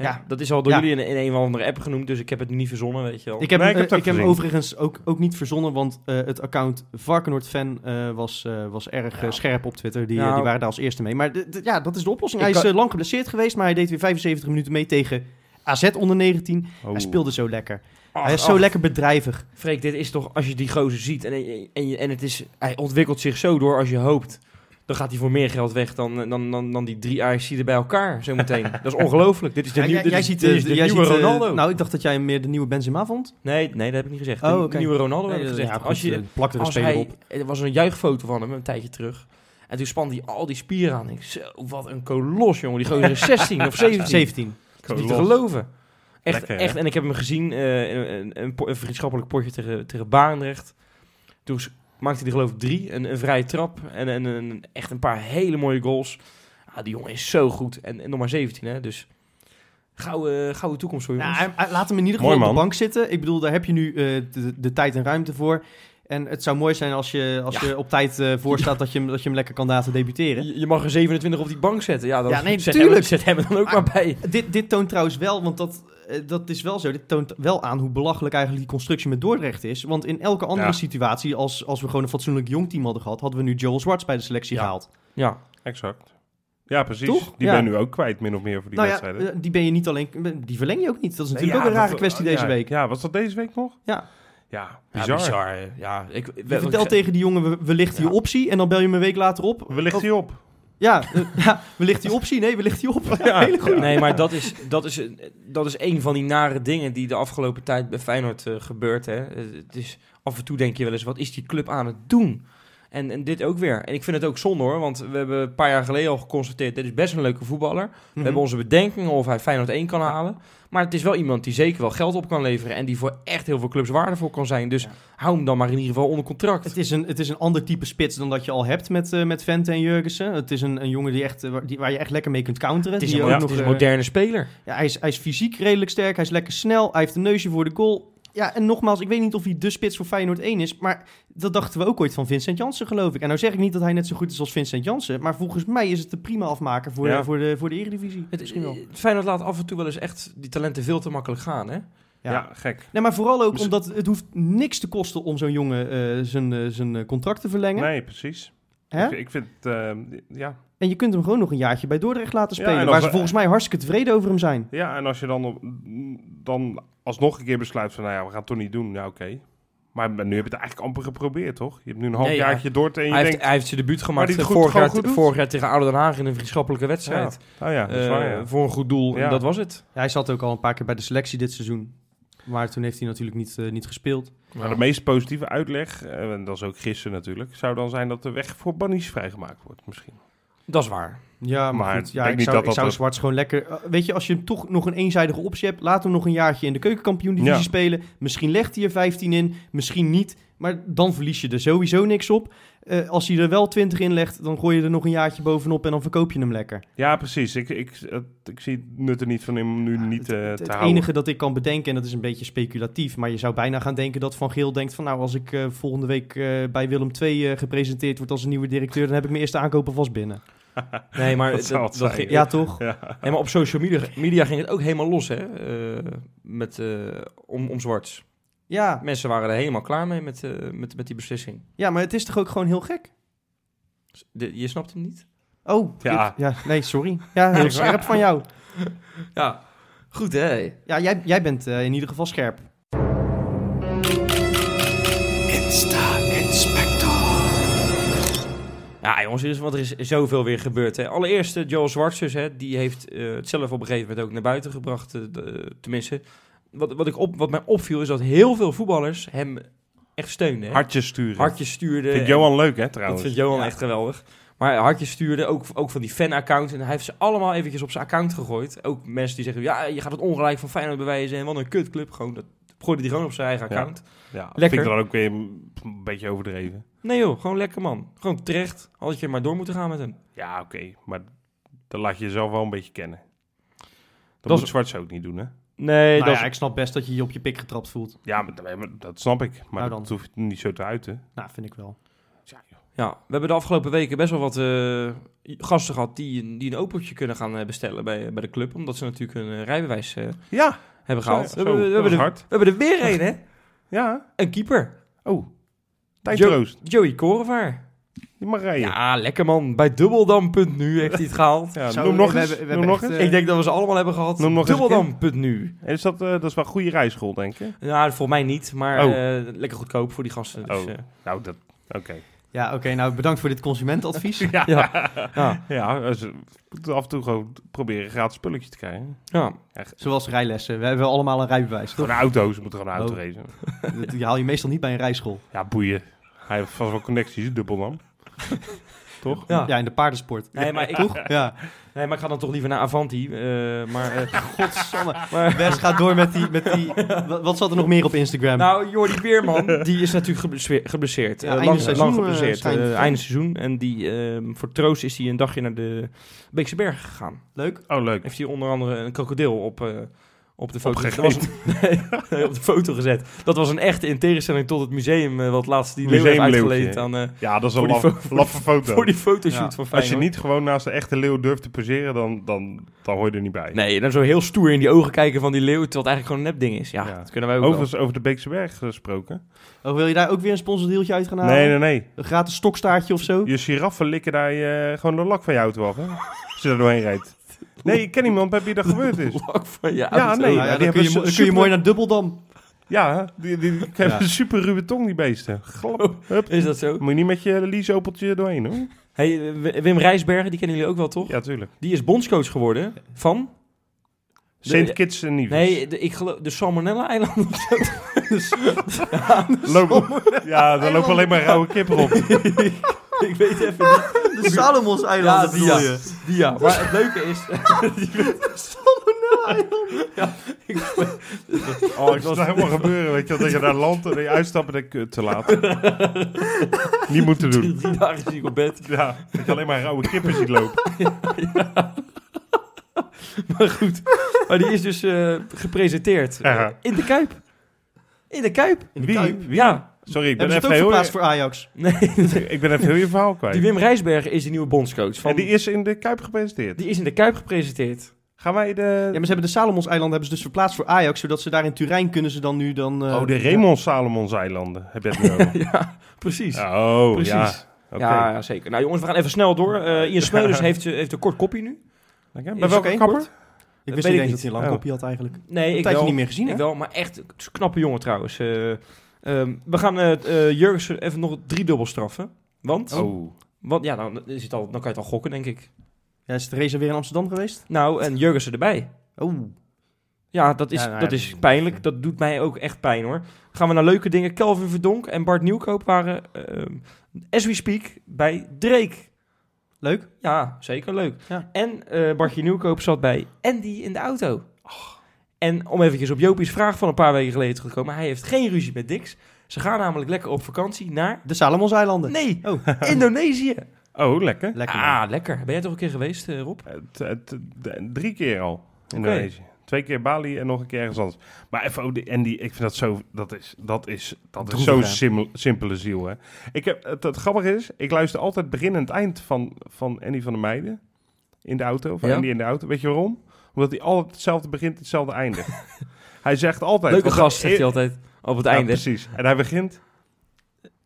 Ja. Dat is al door Ja. jullie in, in een of andere app genoemd, dus ik heb het niet verzonnen, weet je wel. Ik heb, Nee, ik heb eh, ook ik heb hem overigens ook, ook niet verzonnen, want eh, het account Varkenoord-fan eh, was, eh, was erg scherp op Twitter. Die, Nou. die waren daar als eerste mee. Maar ja, dat is de oplossing. Hij is kan- lang geblesseerd geweest, maar hij deed weer 75 minuten mee tegen AZ onder 19. Oh. Hij speelde zo lekker. Ach, hij is zo ach, lekker bedrijvig. Freek, dit is toch, als je die gozer ziet en, en, je- en het is, hij ontwikkelt zich zo door als je hoopt. Dan gaat hij voor meer geld weg dan, dan, dan, dan die drie Ajaxiden bij elkaar zometeen. dat is ongelooflijk. Dit is de, Ja, nieuw, jij, dit jij is, ziet, dit eh, is de jij nieuwe ziet, eh, Ronaldo. nou, ik dacht dat jij meer de nieuwe Benzema vond. nee, nee, dat heb ik niet gezegd. Oh, de oké. nieuwe Ronaldo heb ik gezegd. ja, goed, als je, eh, plak er een speler hij, op. Er was een juichfoto van hem een tijdje terug. En toen spande hij al die spieren aan. Ik zo, wat een kolos, jongen. Die gozer is 16 of 17. 17. Dat is niet te geloven. Echt, Lekker, echt. En ik heb hem gezien, eh, een, een, een vriendschappelijk potje tegen, tegen Barendrecht. Toen maakte hij geloof ik drie, een, een vrije trap en, en een, echt een paar hele mooie goals. Ah, die jongen is zo goed. En, en nog maar 17, hè. Dus gouden, gouden toekomst voor jongens. hij- laat hem in ieder Mooi, geval op de bank zitten. Ik bedoel, daar heb je nu eh, de, de tijd en ruimte voor. En het zou mooi zijn als je, als Ja. je op tijd eh voorstaat dat, je, hem- dat je hem lekker kan laten debuteren. je, je mag er 27 op die bank zetten. Ja, dan Ja, nee, zet, hem, zet hem er dan ook Maar- maar bij. Dit, dit toont trouwens wel, want dat, eh, dat is wel zo. Dit toont wel aan hoe belachelijk eigenlijk die constructie met Dordrecht is. Want in elke andere Ja. situatie, als, als we gewoon een fatsoenlijk jong team hadden gehad, hadden we nu Joel Zwarts bij de selectie Ja. gehaald. Ja, Exact. Ja, precies. Toch? Die Ja. ben je nu ook kwijt, min of meer, voor die nou ja, wedstrijden. eh, die ben je niet alleen, die verleng je ook niet. Dat is natuurlijk Nee, ook een ja, rare kwestie ja, deze week. Ja, was dat deze week nog? Ja. Ja, ja bizar. bizar. hè. Ja, ik, Je vertelt tegen die jongen, we, we lichten Ja. je optie en dan bel je hem een week later op. We lichten Oh, je op. Ja, eh, ja, wellicht die optie. Nee, wellicht die op. Hele goede. Nee, maar dat is, dat, is, dat is een van die nare dingen die de afgelopen tijd bij Feyenoord eh, gebeurt. Hè. Eh, Het is, af en toe denk je wel eens, wat is die club aan het doen? En, en dit ook weer. En ik vind het ook zonde hoor, want we hebben een paar jaar geleden al geconstateerd... dit is best een leuke voetballer. We Mhm. hebben onze bedenkingen of hij Feyenoord 1 kan halen. Maar het is wel iemand die zeker wel geld op kan leveren... en die voor echt heel veel clubs waardevol kan zijn. Dus Ja. hou hem dan maar in ieder geval onder contract. Het is, een, het is een ander type spits dan dat je al hebt met, eh met Vente en Jurgensen. Het is een, een jongen die echt, eh, waar, die, waar je echt lekker mee kunt counteren. het is Die een, ook nog, het is een eh, moderne speler. ja, hij, is, hij is fysiek redelijk sterk, hij is lekker snel, hij heeft een neusje voor de goal. Ja, en nogmaals, ik weet niet of hij de spits voor Feyenoord 1 is, maar dat dachten we ook ooit van Vincent Janssen, geloof ik. En nou zeg ik niet dat hij net zo goed is als Vincent Janssen, maar volgens mij is het de prima afmaker voor, Ja. de, voor, de, voor de Eredivisie. Het, Misschien wel. het Feyenoord laat af en toe wel eens echt die talenten veel te makkelijk gaan, hè? Ja, gek. Nee, maar vooral ook omdat het hoeft niks te kosten om zo'n jongen eh, zijn, eh, zijn eh, contract te verlengen. Nee, precies. Hè? Ik, ik vind, ja. En je kunt hem gewoon nog een jaartje bij Dordrecht laten spelen. en waar ze volgens mij hartstikke tevreden over hem zijn. ja, en als je dan, op, dan alsnog een keer besluit van, nou ja, we gaan het toch niet doen. Ja, oké. Maar nu heb je het eigenlijk amper geprobeerd, toch? Je hebt nu een Nee, halfjaartje door en je Hij heeft, denkt... hij heeft zijn debuut gemaakt goed- vorig, jaar, vorig jaar tegen Ouder Den Haag in een vriendschappelijke ja, wedstrijd. oh ja, dat is Eh, waar, ja. Voor een goed doel. Ja. En dat was het. Ja, hij zat ook al een paar keer bij de selectie dit seizoen. Maar toen heeft hij natuurlijk niet, eh, niet gespeeld. Maar de meest positieve uitleg, eh, en dat is ook gisteren natuurlijk, zou dan zijn dat de weg voor Bannies vrijgemaakt wordt misschien. Dat is waar. Ja, maar, Maar goed, ik ja, ik zou, dat ik dat zou het- Zwarts gewoon lekker... eh, weet je, als je toch nog een eenzijdige optie hebt... laat hem nog een jaartje in de keukenkampioen-divisie Ja. spelen. Misschien legt hij er 15 in, misschien niet. Maar dan verlies je er sowieso niks op. Eh, als hij er wel 20 in legt, dan gooi je er nog een jaartje bovenop... en dan verkoop je hem lekker. Ja, precies. Ik, ik, het- ik zie het nut er niet van hem nu niet eh, het te het houden. enige dat ik kan bedenken, en dat is een beetje speculatief... maar je zou bijna gaan denken dat Van Geel denkt van... nou, als ik eh, volgende week eh, bij Willem II eh, gepresenteerd word als een nieuwe directeur... dan heb ik mijn eerste aankopen vast binnen. Nee, maar, Dat ging, Ja, toch? Ja. nee, maar op social media, media ging het ook helemaal los, hè? eh, met, eh, om, om Zwarts. Ja, Mensen waren er helemaal klaar mee met, eh, met, met die beslissing. ja, maar het is toch ook gewoon heel gek? De- je snapt hem niet? Oh, Ja. ik- ja nee, sorry. Ja, heel scherp van jou. Ja, goed hè? Ja, jij, jij bent in ieder geval scherp. Ja, jongens, er is, want er is zoveel weer gebeurd. Hè. Allereerst, eh, Joel Zwartsers, hè, die heeft eh, het zelf op een gegeven moment ook naar buiten gebracht. eh, de- tenminste, wat, wat, ik op, wat mij opviel is dat heel veel voetballers hem echt steunden. Hè. Hartjes sturen. Hartjes stuurden. Vind en- Johan leuk, hè, Dat trouwens. vindt Johan Ja. echt geweldig. Maar hartjes stuurde, ook, ook van die fan-account. En hij heeft ze allemaal eventjes op zijn account gegooid. Ook mensen die zeggen, ja, je gaat het ongelijk van Feyenoord bewijzen. En wat een kutclub. Gewoon, dat gooide hij gewoon op zijn eigen Ja. account. Ja, dat Lekker. vind ik dan ook weer een beetje overdreven. Nee joh, gewoon lekker man. Gewoon terecht. Had je maar door moeten gaan met hem. Ja, oké. maar dan laat je jezelf wel een beetje kennen. Dat, Dat moet is- Zwarts ook niet doen, hè? Nee, nou dat ja, is- ik snap best dat je je op je pik getrapt voelt. Ja, maar, maar dat snap ik. Maar Nou dan. dat hoef je niet zo te uiten. Nou, vind ik wel. Ja, joh. Ja, we hebben de afgelopen weken best wel wat eh, gasten gehad die, een- die een Opeltje kunnen gaan eh, bestellen bij, bij de club. Omdat ze natuurlijk een eh, rijbewijs eh, ja hebben gehaald. zo, we, hebben, we, dat hebben was er, hard. we hebben er weer een, hè? Ja. Een keeper. Oh, Jo- tijdroost. Joey Korevaar. Die mag rijden. Ja, lekker man. Bij dubbeldam.nu heeft hij het gehaald. Ja, Zo, noem nog we eens. hebben- we noem hebben nog eens. eh, Ik denk dat we ze allemaal hebben gehad. Noem nog eens een Dubbeldam.nu. En is dat, eh, dat is wel een goede rijschool, denk je? Ja, volgens mij niet. Maar Oh. eh, lekker goedkoop voor die gasten. Dus, Oh. eh, Nou, dat... Oké. Ja, oké, nou bedankt voor dit consumentenadvies. Ja. ja. Ja. Ja, ze moeten af en toe gewoon proberen een gratis spulletje te krijgen. ja. Zoals rijlessen. We hebben allemaal een rijbewijs, toch? Gewoon auto's, ze moeten gewoon een auto Oh. racen. Dat haal je meestal niet bij een rijschool. Ja, boeien. Hij heeft vast wel connecties, dubbelman. Toch? Ja. Ja, in de paardensport. Nee, maar ik, Toch? Ja. nee, maar ik ga dan toch liever naar Avanti. eh, maar, eh, Godsamme. maar Wes gaat door met die... Met die wat, wat zat er nog meer op Instagram? Nou, Jordi Beerman, die is natuurlijk geblesseerd. geblesseerd. Ja, Eh, lang, seizoen, lang geblesseerd. einde seizoen. En die, ehm, voor troost is hij een dagje naar de Beekse Bergen gegaan. Leuk. Oh, leuk. Heeft hij onder andere een krokodil op, eh, op de foto was- nee, nee, op de foto gezet. Dat was een echte in tegenstelling tot het museum eh, wat laatst die leeuw heeft uitgeleend aan, eh, Ja, dat is Voor een laf, laffe foto. voor die fotoshoot Ja. van Als je Feyenoord. niet gewoon naast de echte leeuw durft te poseren, dan, dan, dan hoor je er niet bij. Nee, en dan zo heel stoer in die ogen kijken van die leeuw, terwijl het eigenlijk gewoon een nepding is. Ja, Ja. dat kunnen wij ook wel. Overigens, over de Beekse Berg gesproken. Oh, wil je daar ook weer een sponsordeeltje uit gaan halen? Nee, nee, nee. Een gratis stokstaartje of zo? Je giraffen likken daar je, gewoon de lak van je auto af, hè? Als je er doorheen rijdt. Nee, ik ken iemand bij wie dat gebeurd is. Van je Ja, nee. Nou ja, die dan kun je, mo- dan kun je super- mooi naar Dubbeldam. Ja, die, die, die hebben Ja. een super ruwe tong, die beesten. Hup. Is dat zo? Moet je niet met je liesopeltje doorheen, hoor. Hey, Wim Rijsbergen, die kennen jullie ook wel, toch? Ja, tuurlijk. Die is bondscoach geworden van... Sint Kitts en Nevis. Nee, de, ik geloof de Salmonella-eilanden of zo. Lopen, ja, daar lopen alleen maar rauwe kippen op. ik weet even niet. De Salomons Ja, bedoel ja. je? Die ja. Maar het leuke is... Oh, ik zal het helemaal gebeuren, weet je, dat je daar landt en je uitstapt en dan kut te laat. Niet moeten doen. Drie dagen zie ik op bed. Ja, dat je alleen maar rauwe kippen ziet lopen. Maar goed. Maar die is dus eh, gepresenteerd. Ja. In de Kuip. In de Kuip. In de Wie? Kuip. Ja. Sorry, ik ben, even heel, verplaatst voor Ajax? Nee. ik ben even heel je verhaal kwijt. Die Wim Rijsbergen is de nieuwe bondscoach. Van, En die is in de Kuip gepresenteerd. die is in de Kuip gepresenteerd. Gaan wij de... Ja, maar ze hebben de Salomons eilanden hebben ze dus verplaatst voor Ajax, zodat ze daar in Turijn kunnen ze dan nu dan... eh, oh, de Raymond Salomons eilanden. Heb je het nu over? ja, precies. Oh, Precies. ja. Oké. Ja, zeker. Nou jongens, we gaan even snel door. Eh Ian Smeulers heeft, eh, heeft een kort kopje nu. Is Bij welke kapper? kort. Ik wist weet niet ik eens dat hij een lang Oh. kopje had eigenlijk. Nee, Een ik tijdje wel. niet meer gezien, Ik hè? wel, maar echt knappe jongen trouwens. Eh, ehm, we gaan Jurgensen even nog drie dubbel straffen. Want, Oh. want ja, dan, is het al, dan kan je het al gokken, denk ik. Ja, is de race weer in Amsterdam geweest? Nou, en Jurgensen erbij. Oh. Ja, dat is, Ja, nou dat ja, is pijnlijk. Dat doet mij ook echt pijn hoor. Gaan we naar leuke dingen. Kelvin Verdonk en Bart Nieuwkoop waren, ehm, as we speak, bij Drake. Leuk. Ja, zeker leuk. Ja. En eh, Bartje Nieuwkoop zat bij Andy in de auto. En om eventjes op Jopie's vraag van een paar weken geleden terug te komen. Hij heeft geen ruzie met Dix. Ze gaan namelijk lekker op vakantie naar... De Salomons eilanden. Nee, Oh, Indonesië. Oh, lekker. lekker. man. Ah, lekker. Ben jij toch een keer geweest, eh, Rob? Het, het, de- drie keer al. In Indonesië. Twee keer Bali en nog een keer ergens anders. Maar even, oh, die, en die, ik vind dat zo, dat is, dat is, dat is zo'n sim- simpele ziel, hè. Ik heb, het, het grappige is, ik luister altijd begin en het eind van, van Andy van der Meijden. In de auto, van Ja? Andy in de auto. Weet je waarom? Omdat hij altijd hetzelfde begint, hetzelfde einde. hij zegt altijd... Leuke gast, zegt hij altijd op het Ja, einde. precies. En hij begint...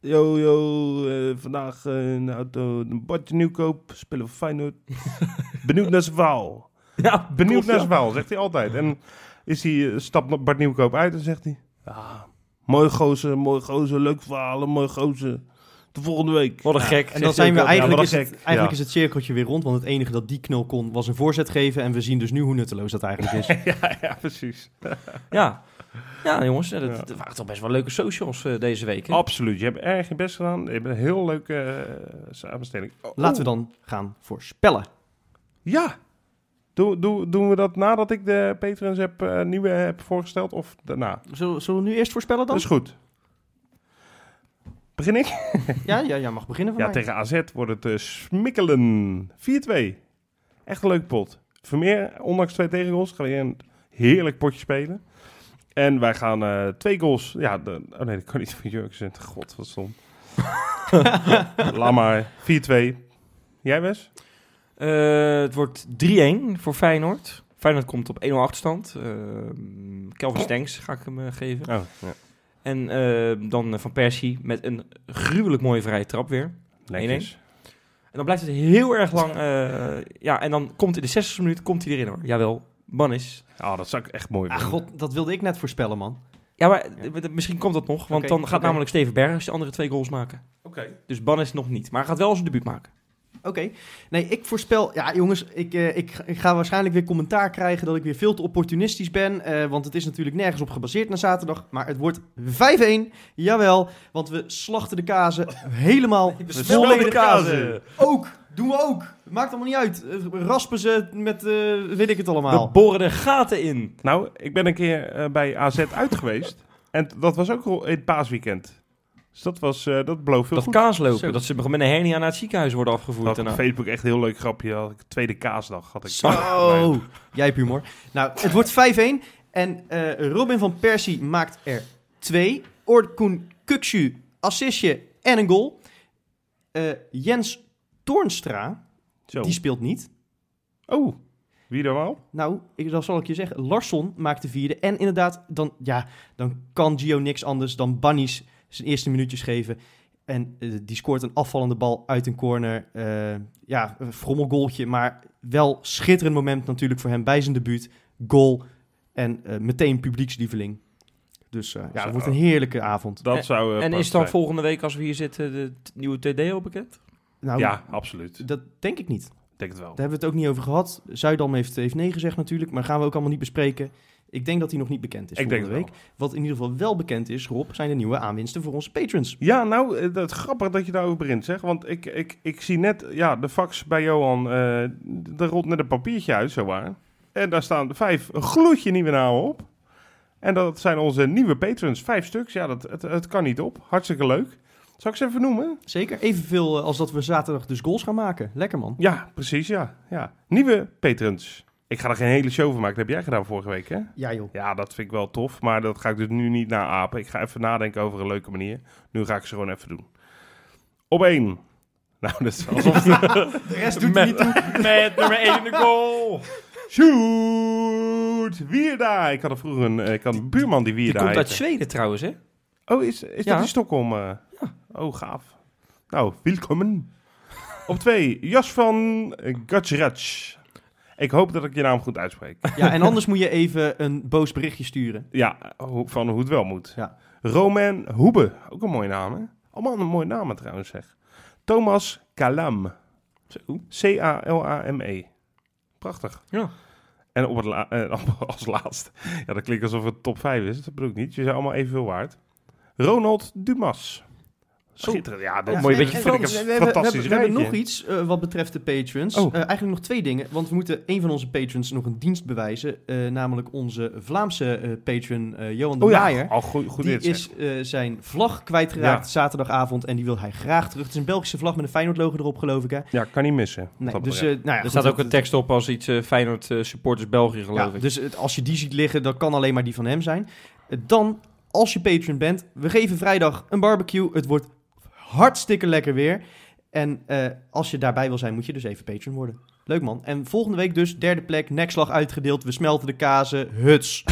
Yo, yo, eh, vandaag eh, de auto een badje nieuwkoop, spelen voor Feyenoord. Benieuwd naar zijn verhaal. Ja, Benieuwd naar zijn verhaal, zegt hij altijd. En is hij, eh, stapt Bart Nieuwkoop uit en zegt hij... Ja, mooi gozer, mooi gozer, leuk verhalen, mooi gozer. De volgende week. Wat een Ja, gek. En dan zijn we eigenlijk, is het, eigenlijk Ja. is het cirkeltje weer rond. Want het enige dat die knul kon was een voorzet geven. En we zien dus nu hoe nutteloos dat eigenlijk is. ja, ja, precies. Ja. Ja, jongens, dat, Ja. dat waren toch best wel leuke socials eh, deze week. hè? Absoluut. Je hebt erg je best gedaan. Je hebt een heel leuke eh, samenstelling. Oh, Laten we dan gaan voorspellen. Ja. Doe, doe, doen we dat nadat ik de Patrons heb, eh, nieuwe heb voorgesteld of daarna? Zullen, zullen we nu eerst voorspellen dan? Dat is goed. Begin ik? Ja, ja, ja, mag beginnen van Ja, mij. tegen AZ wordt het eh, smikkelen. 4-2. Echt een leuk pot. Vermeer, ondanks twee tegengoals, gaan we weer een heerlijk potje spelen. En wij gaan eh, twee goals. Ja, de, oh nee, dat kan niet van Jurgensen. God, wat stom. Laat maar. 4-2. Jij, Wes? Eh, het wordt 3-1 voor Feyenoord. Feyenoord komt op 1-0 achterstand. Eh, Kelvin Stenks ga ik hem geven. Oh, ja. En eh, dan eh, Van Persie met een gruwelijk mooie vrije trap weer. Netjes. En dan blijft het heel erg lang. eh, ja, en dan komt in de 60 minuut komt hij erin hoor. Jawel, Bannis. Oh, dat zou ik echt mooi Ah, god, dat wilde ik net voorspellen, man. Ja, maar misschien komt dat nog. Want dan gaat namelijk Steven Bergers de andere twee goals maken. Oké. Dus Bannis nog niet. Maar hij gaat wel zijn debuut maken. Oké. Nee, ik voorspel... Ja, jongens, ik, eh, ik, ik ga waarschijnlijk weer commentaar krijgen dat ik weer veel te opportunistisch ben. eh, want het is natuurlijk nergens op gebaseerd na zaterdag. Maar het wordt 5-1. Jawel, want we slachten de kazen helemaal volledig. kazen. Ook, doen we ook. Maakt allemaal niet uit. Eh, raspen ze met, eh, weet ik het allemaal. We boren er gaten in. Nou, ik ben een keer eh, bij AZ uit geweest. En dat was ook al in het paasweekend. Dus dat was, eh, dat veel Dat goed. kaaslopen. Zo. Dat ze met een hernia naar het ziekenhuis worden afgevoerd. had op. Facebook echt een heel leuk grapje. Had ik tweede kaasdag. Had ik Zo, jij hebt humor. Nou, het wordt 5-1. En eh, Robin van Persie maakt er twee. Orkun Kuksu, assistje en een goal. Eh, Jens Toornstra, Zo. die speelt niet. Oh, wie dan wel? Nou, ik, dan zal ik je zeggen. Larsson maakt de vierde. En inderdaad, dan, ja, dan kan Gio niks anders dan Bannies zijn eerste minuutjes geven. En eh, die scoort een afvallende bal uit een corner. Eh, ja, een frommelgoaltje, maar wel schitterend moment natuurlijk voor hem bij zijn debuut. Goal en eh, meteen publiekslieveling. Dus eh, ja, het wordt een heerlijke avond. Dat En- zou... eh, en is dan zijn. volgende week, als we hier zitten, de nieuwe TD al bekend? Nou, Ja, absoluut. dat denk ik niet. Ik denk het wel. Daar hebben we het ook niet over gehad. Zuidam heeft, heeft nee gezegd natuurlijk, maar gaan we ook allemaal niet bespreken. Ik denk dat hij nog niet bekend is Ik denk het week. wel. Wat in ieder geval wel bekend is, Rob, zijn de nieuwe aanwinsten voor onze patrons. Ja, nou, eh, dat grappig dat je daarover begint, zeg. Want ik, ik, ik zie net, ja, de fax bij Johan, eh er rolt net een papiertje uit, zowaar. En daar staan vijf gloedje nieuwe namen op. En dat zijn onze nieuwe patrons, vijf stuks. Ja, dat, het, het kan niet op. Hartstikke leuk. Zal ik ze even noemen? Zeker, evenveel eh, als dat we zaterdag dus goals gaan maken. Lekker man. Ja, precies, ja. ja. Nieuwe patrons. Ik ga er geen hele show van maken. Dat heb jij gedaan vorige week, hè? Ja joh. Ja, dat vind ik wel tof. Maar dat ga ik dus nu niet naapen. Ik ga even nadenken over een leuke manier. Nu ga ik ze gewoon even doen. Op één. Nou, dat is alsof... De rest doet niet toe. Met nummer 1 in de goal. Shoot! Wierda! Ik had er vroeger een, eh, ik had een buurman die Die Wierda komt uit heette. Zweden trouwens, hè? Oh, is, is Ja. dat in Stockholm? eh? Oh, gaaf. Nou, welkom. Op twee, Jas van Gajraj. Ik hoop dat ik je naam goed uitspreek. Ja, en anders moet je even een boos berichtje sturen. Ja, van hoe het wel moet. Ja. Roman Hoebe, ook een mooie naam, hè? Allemaal een mooie namen trouwens, zeg. Thomas Kalam. C-A-L-A-M-E. E. Prachtig. Ja. En op het la- eh, als laatste, ja, dat klinkt alsof het top 5 is. Dat bedoel ik niet. Je zijn allemaal evenveel waard. Ronald Dumas. Schitterend. Ja, dat Ja, mooi dan- een we, hebben, we, fantastisch hebben, we hebben rijtje. nog iets eh, wat betreft de patrons. Oh. Eh, eigenlijk nog twee dingen. Want we moeten een van onze patrons nog een dienst bewijzen. eh, namelijk onze Vlaamse eh, patron eh, Johan de Oh ja, al goed, goed die is eh, zijn vlag kwijtgeraakt Ja. zaterdagavond en die wil hij graag terug. Het is een Belgische vlag met een Feyenoord-logo erop, geloof ik. Hè? Ja, kan niet missen. Nee, dus, eh, nou ja, Er goed, staat ook een tekst op als iets eh, Feyenoord eh, supporters België, geloof Ja, ik. dus het- als je die ziet liggen, dan kan alleen maar die van hem zijn. Dan, als je patron bent, we geven vrijdag een barbecue. Het wordt hartstikke lekker weer. En eh, als je daarbij wil zijn, moet je dus even patron worden. Leuk man. En volgende week dus, derde plek, nekslag uitgedeeld. We smelten de kazen. Huts.